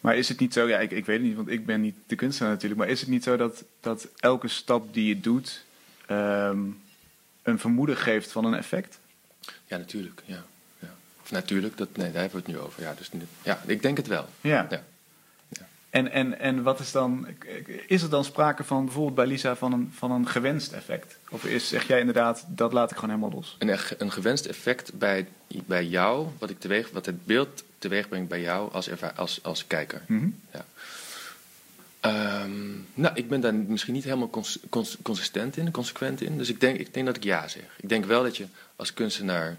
Maar is het niet zo, ja, ik, ik weet het niet, want ik ben niet de kunstenaar natuurlijk, maar is het niet zo dat, dat elke stap die je doet ehm, een vermoeden geeft van een effect? Ja, natuurlijk. Ja. Ja. Of natuurlijk, dat, nee, daar hebben we het nu over. Ja, dus, ja, ik denk het wel. Ja. Ja. En, en, en wat is dan, is er dan sprake van bijvoorbeeld bij Lisa van een, van een gewenst effect? Of is, zeg jij inderdaad, dat laat ik gewoon helemaal los? Een, een gewenst effect bij, bij jou, wat, ik teweeg, wat het beeld teweeg brengt bij jou als, erva- als, als kijker. Mhm. Ehm, nou, ik ben daar misschien niet helemaal cons- cons- consistent in, consequent in. Dus ik denk, ik denk dat ik ja zeg. Ik denk wel dat je als kunstenaar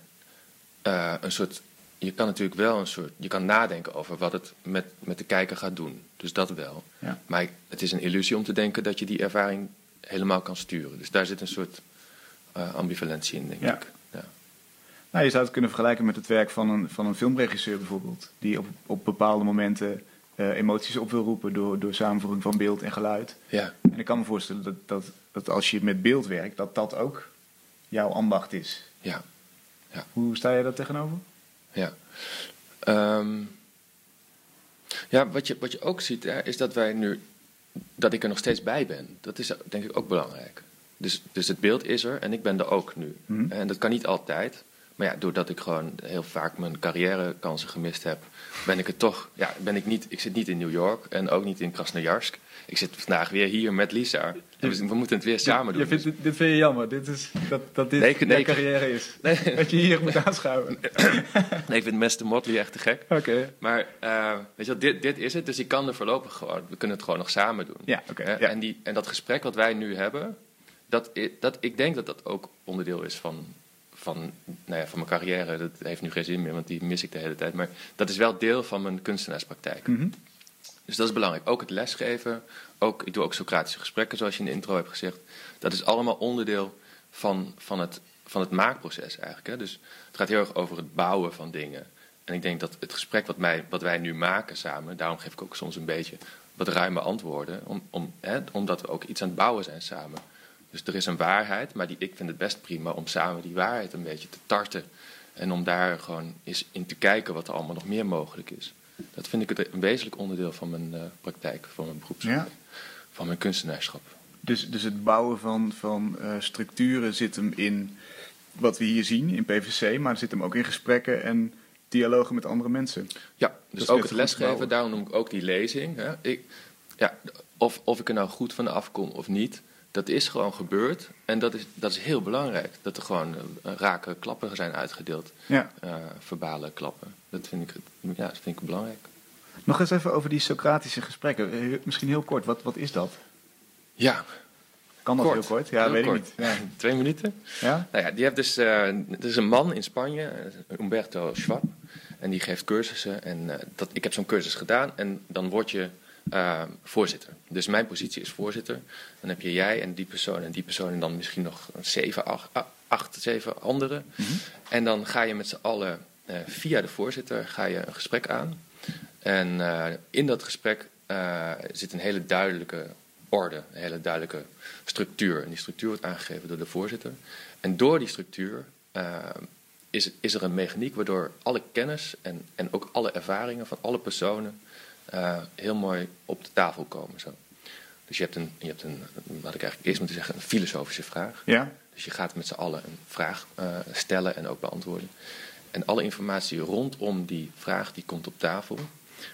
eh, een soort. Je kan natuurlijk wel een soort. Je kan nadenken over wat het met, met de kijker gaat doen. Dus dat wel. Ja. Maar het is een illusie om te denken dat je die ervaring helemaal kan sturen. Dus daar zit een soort eh, ambivalentie in, denk Ja. ik. Ja. Nou, je zou het kunnen vergelijken met het werk van een, van een filmregisseur bijvoorbeeld. Die op, op bepaalde momenten eh, emoties op wil roepen door, door samenvoeging van beeld en geluid. ja. En ik kan me voorstellen dat, dat, dat als je met beeld werkt, dat dat ook jouw ambacht is. Ja. Hoe sta je daar tegenover? Ja. Ehm, ja, wat je, wat je ook ziet, hè, is dat wij nu. dat ik er nog steeds bij ben. Dat is denk ik ook belangrijk. Dus, dus het beeld is er en ik ben er ook nu. Mhm. En dat kan niet altijd. Maar ja, doordat ik gewoon heel vaak mijn carrièrekansen gemist heb, ben ik het toch. Ja, ben ik niet. Ik zit niet in New York en ook niet in Krasnojarsk. Ik zit vandaag weer hier met Lisa. We, moeten het weer samen doen. Je vindt, dit, vind je jammer, dit is, dat, dat dit Nee, ik- carrière is. *laughs* Nee. Dat je hier moet aanschouwen. Nee, ik vind Mr. Motley echt te gek. Oké. Maar eh, weet je wel, dit, dit is het, dus ik kan er voorlopig gewoon. We kunnen het gewoon nog samen doen. Ja, oké. Hè? ja. en, die, en dat gesprek wat wij nu hebben, dat, dat, ik denk dat dat ook onderdeel is van, van, nou ja, van mijn carrière. Dat heeft nu geen zin meer, want die mis ik de hele tijd. Maar dat is wel deel van mijn kunstenaarspraktijk. Mhm. Dus dat is belangrijk. Ook het lesgeven. Ook, ik doe ook Socratische gesprekken, zoals je in de intro hebt gezegd. Dat is allemaal onderdeel van, van, het, van het maakproces eigenlijk. Hè? Dus het gaat heel erg over het bouwen van dingen. En ik denk dat het gesprek wat, mij, wat wij nu maken samen, daarom geef ik ook soms een beetje wat ruime antwoorden, om, om, hè, omdat we ook iets aan het bouwen zijn samen. Dus er is een waarheid, maar die, ik vind het best prima om samen die waarheid een beetje te tarten. En om daar gewoon eens in te kijken wat er allemaal nog meer mogelijk is. Dat vind ik het een wezenlijk onderdeel van mijn eh, praktijk, van mijn beroeps, Ja. van mijn kunstenaarschap. Dus, dus het bouwen van, van eh, structuren zit hem in wat we hier zien in PVC, maar zit hem ook in gesprekken en dialogen met andere mensen. Ja, dus ook het lesgeven, daarom noem ik ook die lezing. Hè. Ik, ja, of, of ik er nou goed van afkom of niet, dat is gewoon gebeurd. En dat is, dat is heel belangrijk. Dat er gewoon eh, rake klappen zijn uitgedeeld, Ja. eh, verbale klappen. Dat vind, ik, ja, dat vind ik belangrijk. Nog eens even over die Socratische gesprekken. Eh, Misschien heel kort, wat, wat is dat? Ja, Kan dat Kort. heel kort? Ja, heel weet kort. ik niet. Ja. *laughs* Twee minuten. ja? Nou ja, die heeft dus, eh, er is een man in Spanje, eh, Umberto Schwab, en die geeft cursussen. En dat, ik heb zo'n cursus gedaan en dan word je eh, voorzitter. Dus mijn positie is voorzitter. Dan heb je jij en die persoon en die persoon en dan misschien nog zeven, acht, acht zeven anderen. En dan ga je met z'n allen eh, via de voorzitter ga je een gesprek aan. En eh, in dat gesprek zit een hele duidelijke orde, een hele duidelijke structuur. En die structuur wordt aangegeven door de voorzitter. En door die structuur is, is er een mechaniek waardoor alle kennis en, en ook alle ervaringen van alle personen eh, heel mooi op de tafel komen. Zo. Dus je hebt een, je hebt een, wat ik eigenlijk eerst moeten zeggen, een filosofische vraag. Ja? Dus je gaat met z'n allen een vraag eh, stellen en ook beantwoorden. En alle informatie rondom die vraag die komt op tafel.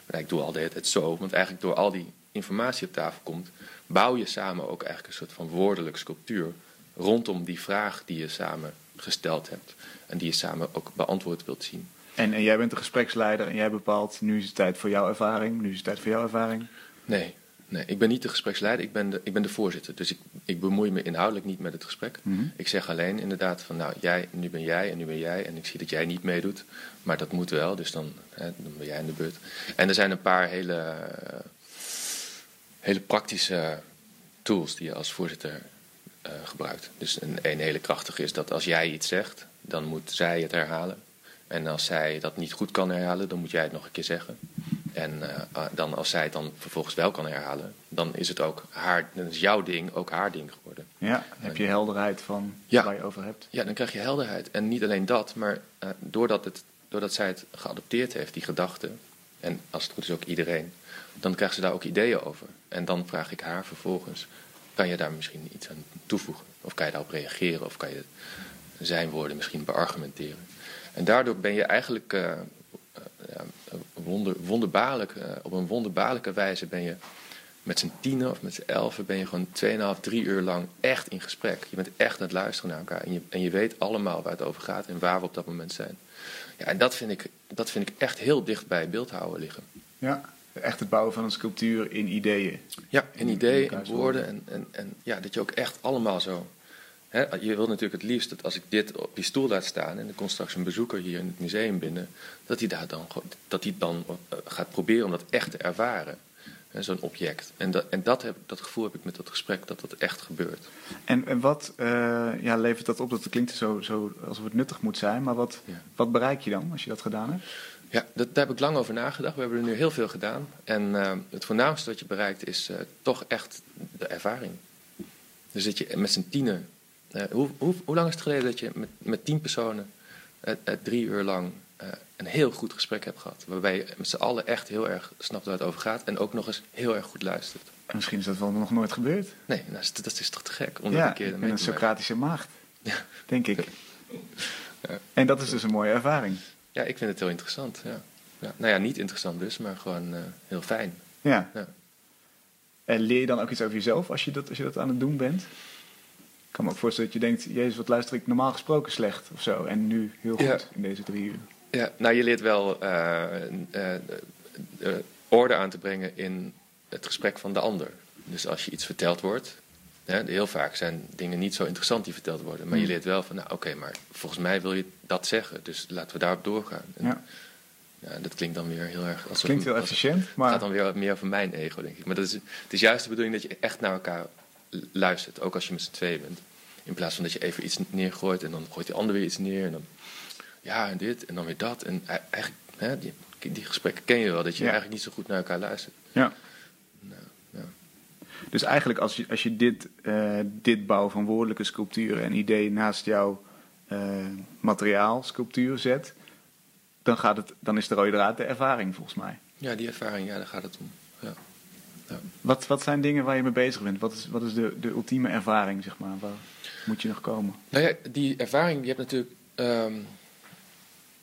Maar ik doe al de tijd zo, want eigenlijk door al die informatie op tafel komt, bouw je samen ook eigenlijk een soort van woordelijke sculptuur rondom die vraag die je samen gesteld hebt. En die je samen ook beantwoord wilt zien. En, en jij bent de gespreksleider en jij bepaalt, nu is het tijd voor jouw ervaring, nu is het tijd voor jouw ervaring. Nee, nee ik ben niet de gespreksleider, ik ben de, ik ben de voorzitter. Dus ik, ik bemoei me inhoudelijk niet met het gesprek. Mhm. Ik zeg alleen inderdaad van, nou, jij, nu ben jij en nu ben jij. En ik zie dat jij niet meedoet, maar dat moet wel, dus dan, hè, dan ben jij in de beurt. En er zijn een paar hele, hele praktische tools die je als voorzitter eh, gebruikt. Dus een, een hele krachtige is dat als jij iets zegt, dan moet zij het herhalen. En als zij dat niet goed kan herhalen, dan moet jij het nog een keer zeggen. En eh, ah, dan als zij het dan vervolgens wel kan herhalen, dan is het ook haar, dan is jouw ding ook haar ding geworden. Ja, heb je helderheid van Ja. waar je over hebt. Ja, dan krijg je helderheid. En niet alleen dat, maar eh, doordat, het, doordat zij het geadopteerd heeft, die gedachte, en als het goed is ook iedereen, dan krijgt ze daar ook ideeën over. En dan vraag ik haar vervolgens, kan je daar misschien iets aan toevoegen? Of kan je daarop reageren? Of kan je zijn woorden misschien beargumenteren? En daardoor ben je eigenlijk ja, wonder, wonderbaarlijk, op een wonderbaarlijke wijze ben je met z'n tienen of met z'n elfen ben je gewoon 2,5, 3 uur lang echt in gesprek. Je bent echt aan het luisteren naar elkaar. En je, en je weet allemaal waar het over gaat en waar we op dat moment zijn. Ja, en dat vind ik, dat vind ik echt heel dicht bij beeldhouden liggen. Ja, echt het bouwen van een sculptuur in ideeën. Ja, in In ideeën, in woorden. En, en, en ja, dat je ook echt allemaal zo. Hè, je wilt natuurlijk het liefst dat als ik dit op die stoel laat staan. en er komt straks een bezoeker hier in het museum binnen. dat hij daar dan, dat hij dan eh, gaat proberen om dat echt te ervaren. Zo'n object. En, dat, en dat, heb, dat gevoel heb ik met dat gesprek dat dat echt gebeurt. En, en wat eh, ja, levert dat op? Dat klinkt zo, zo alsof het nuttig moet zijn, maar wat, Ja. wat bereik je dan als je dat gedaan hebt? Ja, dat, daar heb ik lang over nagedacht. We hebben er nu heel veel gedaan. En eh, het voornaamste wat je bereikt is toch echt de ervaring. Dus dat je met z'n tienen. Eh, hoe, hoe, hoe lang is het geleden dat je met, met tien personen drie uur lang eh, een heel goed gesprek hebt gehad? Waarbij je met z'n allen echt heel erg snapt waar het over gaat. En ook nog eens heel erg goed luistert. En misschien is dat wel nog nooit gebeurd. Nee, nou, dat, is, toch te gek om ja, een keer een. Socratische maagd, Ja. denk ik. Ja. En dat is dus een mooie ervaring. Ja, ik vind het heel interessant. Ja. Ja, nou ja, niet interessant dus, maar gewoon eh, heel fijn. Ja. Ja. En leer je dan ook iets over jezelf als je dat, als je dat aan het doen bent? Ik kan me ook voorstellen dat je denkt, jezus, wat luister ik normaal gesproken slecht of zo. En nu heel goed Ja. in deze drie uur. Ja, nou je leert wel eh, eh, eh, orde aan te brengen in het gesprek van de ander. Dus als je iets verteld wordt, hè, heel vaak zijn dingen niet zo interessant die verteld worden. Maar je Hmm. leert wel van, nou oké, maar volgens mij wil je dat zeggen. Dus laten we daarop doorgaan. En, Ja. ja, dat klinkt dan weer heel erg... Alsof, Klinkt heel efficiënt, Het gaat maar dan weer meer over mijn ego, denk ik. Maar dat is, het is juist de bedoeling dat je echt naar elkaar luistert. Ook als je met z'n tweeën bent. In plaats van dat je even iets neergooit en dan gooit die ander weer iets neer. En dan ja, en dit en dan weer dat. En e- eigenlijk, hè, die, die gesprekken ken je wel. Dat je Ja. eigenlijk niet zo goed naar elkaar luistert. ja. Nou, ja. Dus eigenlijk als je, als je dit, eh, dit bouwen van woordelijke sculpturen en ideeën naast jouw eh materiaal sculptuur zet, dan, gaat het, dan is de rode draad de ervaring volgens mij. ja, die ervaring, ja, daar gaat het om. Ja. Wat, wat zijn dingen waar je mee bezig bent? Wat is, wat is de, de ultieme ervaring, zeg maar? Waar moet je nog komen? Nou ja, die ervaring, die hebt natuurlijk... ehm,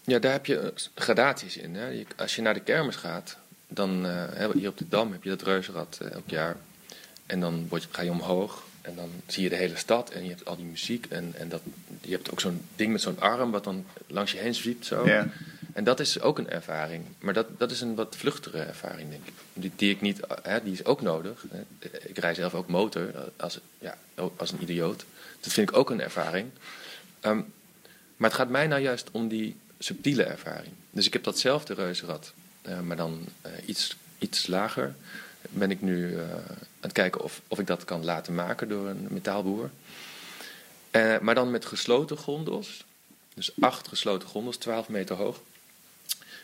ja, daar heb je eh, gradaties in. Hè. Je- als je naar de kermis gaat, dan... hè, hier op de Dam heb je dat reuzenrad eh, elk jaar. En dan word je, ga je omhoog. En dan zie je de hele stad en je hebt al die muziek. En, en dat, je hebt ook zo'n ding met zo'n arm wat dan langs je heen zwiept zo. Ja. En dat is ook een ervaring. Maar dat, dat is een wat vluchtige ervaring, denk ik. Die, die ik niet, hè, die is ook nodig. Ik rij zelf ook motor als, ja, als een idioot. Dat vind ik ook een ervaring. Ehm, maar het gaat mij nou juist om die subtiele ervaring. Dus ik heb datzelfde reuzenrad, uh, maar dan uh, iets, iets lager. Ben ik nu uh, aan het kijken of, of ik dat kan laten maken door een metaalboer. maar dan met gesloten gondels. Dus acht gesloten gondels, 12 meter hoog.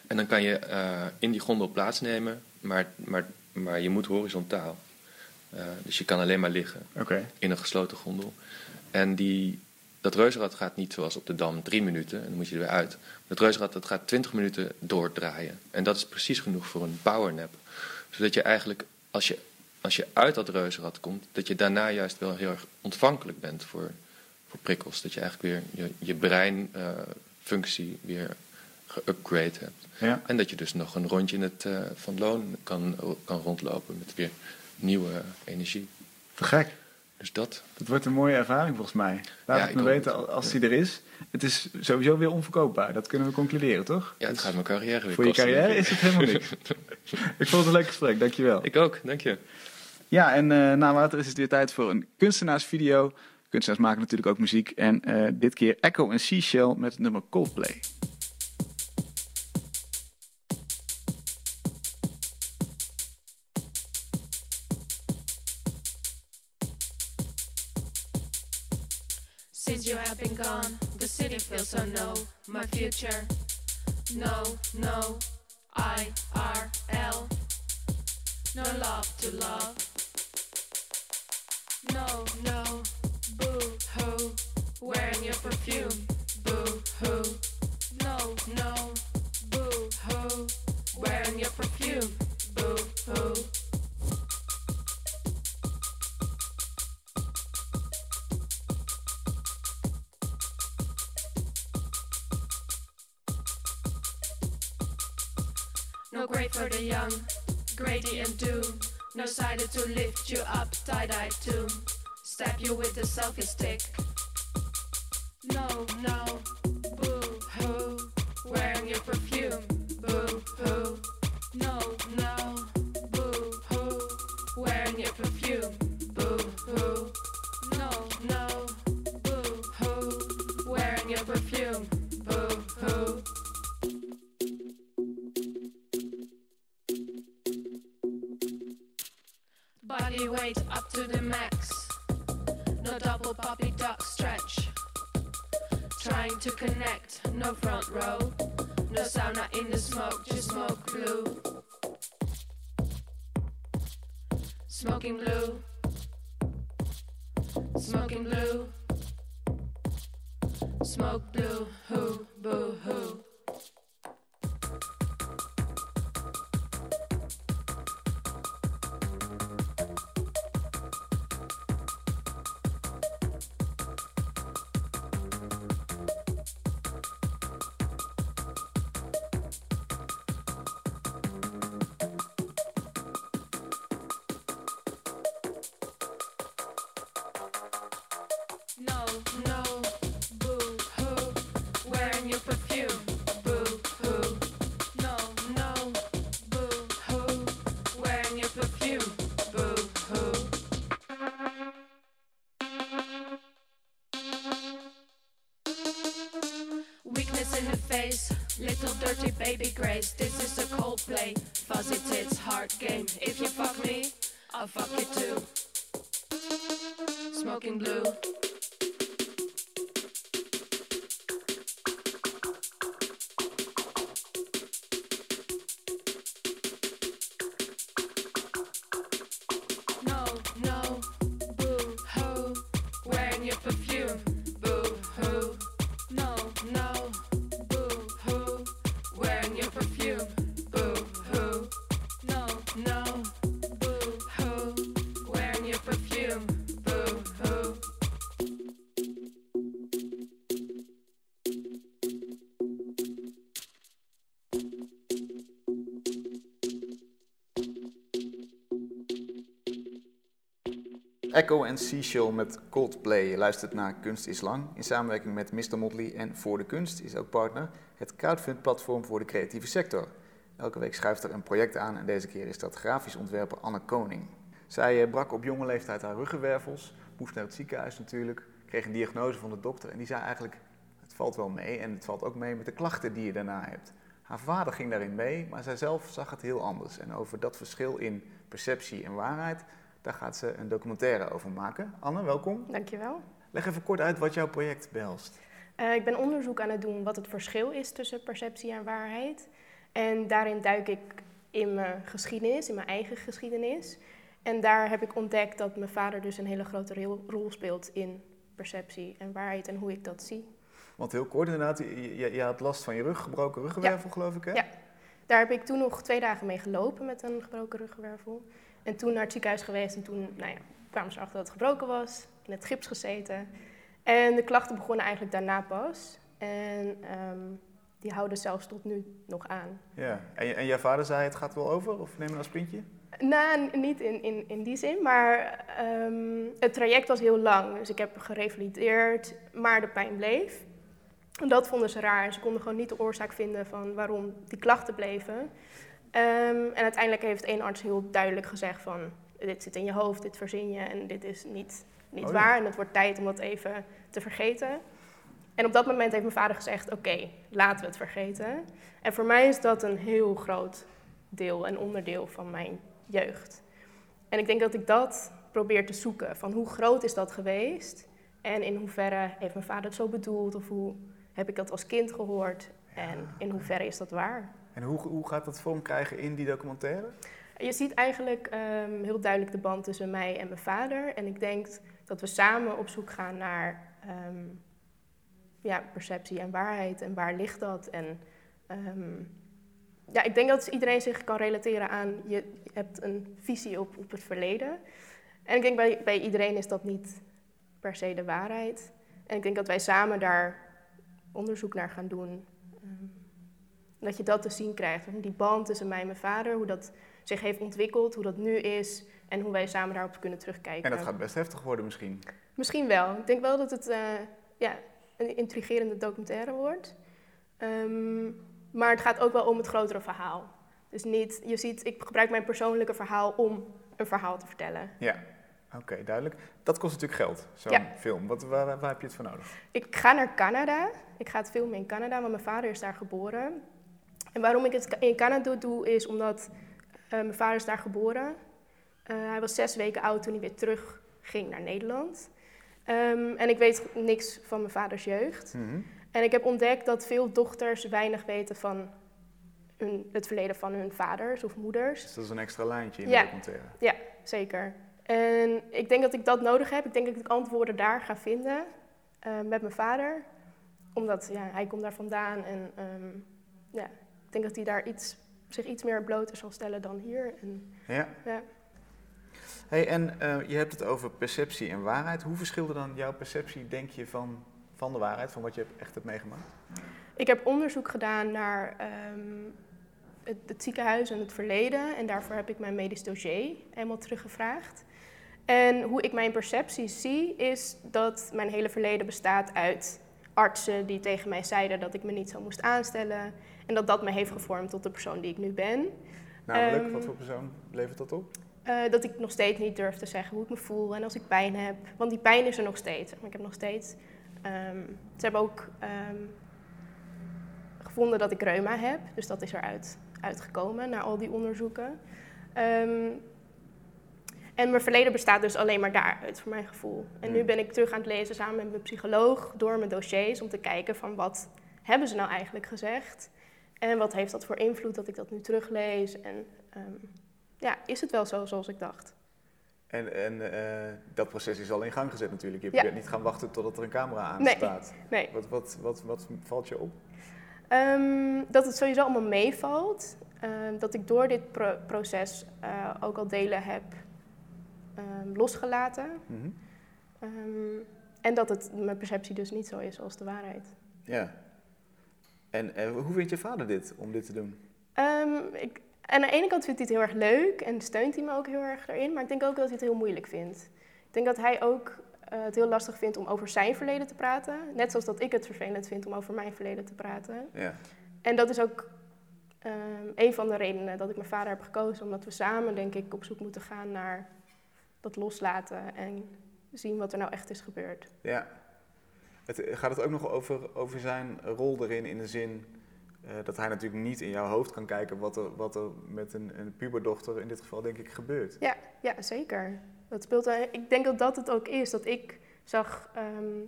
En dan kan je in die gondel plaatsnemen, maar, maar, maar je moet horizontaal. dus je kan alleen maar liggen okay. in een gesloten gondel. En die, dat reuzenrad gaat niet zoals op de Dam drie minuten en dan moet je er weer uit. Dat reuzenrad dat gaat twintig minuten doordraaien. En dat is precies genoeg voor een powernap. Zodat je eigenlijk, als je, als je uit dat reuzenrad komt, dat je daarna juist wel heel erg ontvankelijk bent voor, voor prikkels. Dat je eigenlijk weer je, je breinfunctie uh, weer geupgrade hebt. Ja. En dat je dus nog een rondje in het uh, Van Loon kan, kan rondlopen met weer nieuwe energie. Te gek. Dus dat. Dat wordt een mooie ervaring volgens mij. Laat Ja, het me weten het. als die er is. Het is sowieso weer onverkoopbaar. Dat kunnen we concluderen, toch? Ja, het Dus gaat mijn carrière weer voor je carrière is het helemaal niks. *laughs* ik vond het een leuk gesprek, dankjewel. Ik ook, dank je. Ja, en eh na water is het weer tijd voor een kunstenaarsvideo. Kunstenaars maken natuurlijk ook muziek. En eh, dit keer Echo en Seashell met het nummer Coldplay. The city feels so no. My future, no, no. I R L, no love to love. No, no, boo hoo, wearing your perfume. Boo hoo, no, no, No grave for the young, Grady and Doom. No sided to lift you up, tie-dye tomb. Stab you with a selfie stick. No, no, little dirty baby grace. This is a cold play, fuzzy tits, hard game. If you fuck me, I'll fuck you too. Echo en Seashell met Coldplay. Je luistert naar Kunst is Lang. In samenwerking met Mr. Motley en Voor de Kunst is ook partner het crowdfund-platform voor de creatieve sector. Elke week schuift er een project aan en deze keer is dat grafisch ontwerper Anne Koning. Zij eh, brak op jonge leeftijd haar ruggenwervels, moest naar het ziekenhuis natuurlijk, kreeg een diagnose van de dokter en die zei eigenlijk, het valt wel mee en het valt ook mee met de klachten die je daarna hebt. Haar vader ging daarin mee, maar zij zelf zag het heel anders. En over dat verschil in perceptie en waarheid, daar gaat ze een documentaire over maken. Anne, welkom. Dankjewel. Leg even kort uit wat jouw project behelst. Uh, ik ben onderzoek aan het doen wat het verschil is tussen perceptie en waarheid. En daarin duik ik in mijn geschiedenis, in mijn eigen geschiedenis. En daar heb ik ontdekt dat mijn vader dus een hele grote rol speelt in perceptie en waarheid en hoe ik dat zie. Want heel kort inderdaad, je, je had last van je rug, gebroken ruggenwervel geloof ik hè? Ja, daar heb ik toen nog twee dagen mee gelopen met een gebroken ruggenwervel. En toen naar het ziekenhuis geweest en toen nou ja, kwamen ze achter dat het gebroken was, in het gips gezeten. En de klachten begonnen eigenlijk daarna pas. En ehm, die houden zelfs tot nu nog aan. Ja, en, en jouw vader zei het gaat wel over of neem een aspirintje? Nou, niet in, in, in die zin, maar ehm, het traject was heel lang. Dus ik heb gerevalideerd, maar de pijn bleef. En dat vonden ze raar. Ze konden gewoon niet de oorzaak vinden van waarom die klachten bleven. Ehm, en uiteindelijk heeft één arts heel duidelijk gezegd van... dit zit in je hoofd, dit verzin je en dit is niet, niet oh waar. En het wordt tijd om dat even te vergeten. En op dat moment heeft mijn vader gezegd, oké, laten we het vergeten. En voor mij is dat een heel groot deel en onderdeel van mijn jeugd. En ik denk dat ik dat probeer te zoeken, van hoe groot is dat geweest? En in hoeverre heeft mijn vader het zo bedoeld? Of hoe heb ik dat als kind gehoord? En in hoeverre is dat waar? En hoe, hoe gaat dat vorm krijgen in die documentaire? Je ziet eigenlijk ehm, heel duidelijk de band tussen mij en mijn vader. En ik denk dat we samen op zoek gaan naar ehm, ja, perceptie en waarheid. En waar ligt dat? En ehm, ja, ik denk dat iedereen zich kan relateren aan, je hebt een visie op, op het verleden. En ik denk bij, bij iedereen is dat niet per se de waarheid. En ik denk dat wij samen daar onderzoek naar gaan doen. Dat je dat te zien krijgt. Die band tussen mij en mijn vader, hoe dat zich heeft ontwikkeld, hoe dat nu is en hoe wij samen daarop kunnen terugkijken. En dat gaat best heftig worden misschien. Misschien wel. Ik denk wel dat het uh, ja, een intrigerende documentaire wordt. Um, maar het gaat ook wel om het grotere verhaal. Dus niet, je ziet, ik gebruik mijn persoonlijke verhaal om een verhaal te vertellen. Ja, oké, duidelijk. Dat kost natuurlijk geld, zo'n film. Wat, waar, waar, heb je het voor nodig? Ik ga naar Canada. Ik ga het filmen in Canada, want mijn vader is daar geboren. En waarom ik het in Canada doe, is omdat uh, mijn vader is daar geboren. Uh, hij was zes weken oud toen hij weer terug ging naar Nederland. Um, en ik weet niks van mijn vaders jeugd. Mm -hmm. En ik heb ontdekt dat veel dochters weinig weten van hun, het verleden van hun vaders of moeders. Dus dat is een extra lijntje in ja. de documentaire. Ja, zeker. En ik denk dat ik dat nodig heb. Ik denk dat ik antwoorden daar ga vinden uh, met mijn vader. Omdat ja, hij komt daar vandaan en um, ja, ik denk dat hij daar iets, zich iets meer bloot zal stellen dan hier. En, ja. ja. Hey, en uh, je hebt het over perceptie en waarheid. Hoe verschilde dan jouw perceptie, denk je, van van de waarheid, van wat je echt hebt meegemaakt? Ik heb onderzoek gedaan naar um, het, het, ziekenhuis en het verleden. En daarvoor heb ik mijn medisch dossier helemaal teruggevraagd. En hoe ik mijn percepties zie, is dat mijn hele verleden bestaat uit artsen die tegen mij zeiden dat ik me niet zo moest aanstellen. En dat dat me heeft gevormd tot de persoon die ik nu ben. Namelijk, um, wat voor persoon levert dat op? Uh, dat ik nog steeds niet durf te zeggen hoe ik me voel en als ik pijn heb. Want die pijn is er nog steeds. Ik heb nog steeds Um, ze hebben ook um, gevonden dat ik reuma heb, dus dat is eruit uitgekomen na al die onderzoeken. Um, en mijn verleden bestaat dus alleen maar daaruit, voor mijn gevoel. En nu Hmm. ben ik terug aan het lezen samen met mijn psycholoog door mijn dossiers om te kijken van wat hebben ze nou eigenlijk gezegd en wat heeft dat voor invloed dat ik dat nu teruglees en ja, is het wel zo zoals ik dacht? En, en uh, dat proces is al in gang gezet natuurlijk. Je Ja. bent niet gaan wachten totdat er een camera aan Nee. staat. *laughs* Nee. Wat, wat, wat, wat valt je op? Ehm, dat het sowieso allemaal meevalt. Ehm, dat ik door dit pro- proces eh, ook al delen heb ehm, losgelaten. Mhm. Ehm, en dat het, mijn perceptie dus niet zo is als de waarheid. Ja. En eh, hoe vindt je vader dit, om dit te doen? Ehm, ik, aan de ene kant vindt hij het heel erg leuk en steunt hij me ook heel erg erin. Maar ik denk ook dat hij het heel moeilijk vindt. Ik denk dat hij ook eh, het heel lastig vindt om over zijn verleden te praten. Net zoals dat ik het vervelend vind om over mijn verleden te praten. Ja. En dat is ook ehm, een van de redenen dat ik mijn vader heb gekozen. Omdat we samen, denk ik, op zoek moeten gaan naar dat loslaten en zien wat er nou echt is gebeurd. Ja. Het, gaat het ook nog over, over zijn rol erin in de zin eh, dat hij natuurlijk niet in jouw hoofd kan kijken wat er, wat er met een, een puberdochter in dit geval denk ik gebeurt. Ja, ja zeker. Dat speelt, ik denk dat dat het ook is. Dat ik zag, ehm,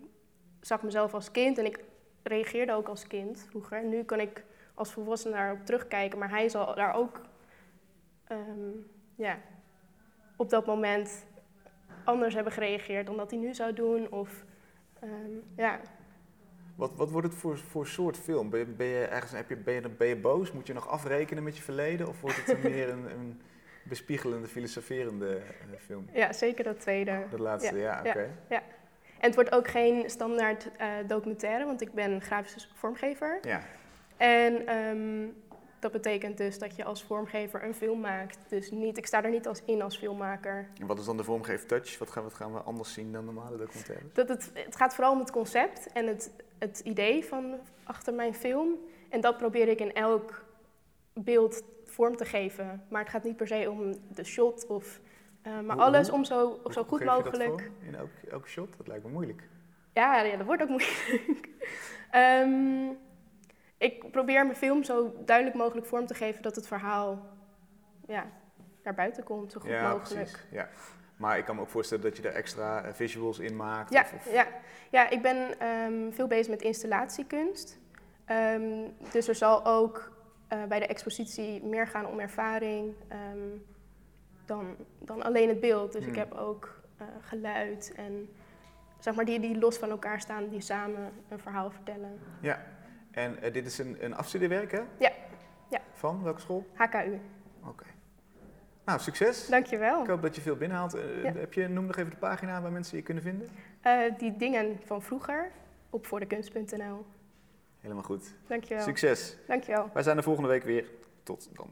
zag mezelf als kind en ik reageerde ook als kind vroeger. Nu kan ik als volwassene daarop terugkijken, maar hij zal daar ook ehm, ja, op dat moment anders hebben gereageerd dan dat hij nu zou doen. Of, ehm, ja. Wat, wat wordt het voor, voor soort film? Ben je, ben je ergens, heb je, ben, je, ben je boos? Moet je nog afrekenen met je verleden? Of wordt het *laughs* meer een, een bespiegelende, filosoferende eh, film? ja, zeker dat tweede. Dat laatste, ja, ja, oké. ja. En het wordt ook geen standaard eh, documentaire, want ik ben grafisch vormgever. Ja. En ehm, dat betekent dus dat je als vormgever een film maakt. Dus niet, ik sta er niet als in als filmmaker. En wat is dan de vormgever touch? Wat gaan, wat gaan we anders zien dan normale documentaires? Dat het, het gaat vooral om het concept en het, het idee van achter mijn film. En dat probeer ik in elk beeld vorm te geven. Maar het gaat niet per se om de shot of... eh, maar Hoe- alles om zo, zo Hoe goed je dat mogelijk... In elk, elk shot? Dat lijkt me moeilijk. Ja, ja, dat wordt ook moeilijk. *laughs* Ehm, ik probeer mijn film zo duidelijk mogelijk vorm te geven dat het verhaal ja, naar buiten komt, zo goed ja, mogelijk. precies. Ja. Maar ik kan me ook voorstellen dat je er extra eh, visuals in maakt. Ja, of- of- ja. ja, ik ben ehm, veel bezig met installatiekunst. Ehm, dus er zal ook eh, bij de expositie meer gaan om ervaring ehm, dan, dan alleen het beeld. Dus ik Hmm. heb ook eh, geluid en zeg maar die, die los van elkaar staan, die samen een verhaal vertellen. Ja. En eh, dit is een, een afstudeerwerk, hè? Ja, ja. Van welke school? HKU. Oké. Nou, succes. Dankjewel. Ik hoop dat je veel binnenhaalt. Eh, Ja. heb je, noem nog even de pagina waar mensen je kunnen vinden. Eh, die dingen van vroeger op voordekunst.nl. Helemaal goed. Dankjewel. Succes. Dankjewel. Wij zijn er volgende week weer. Tot dan.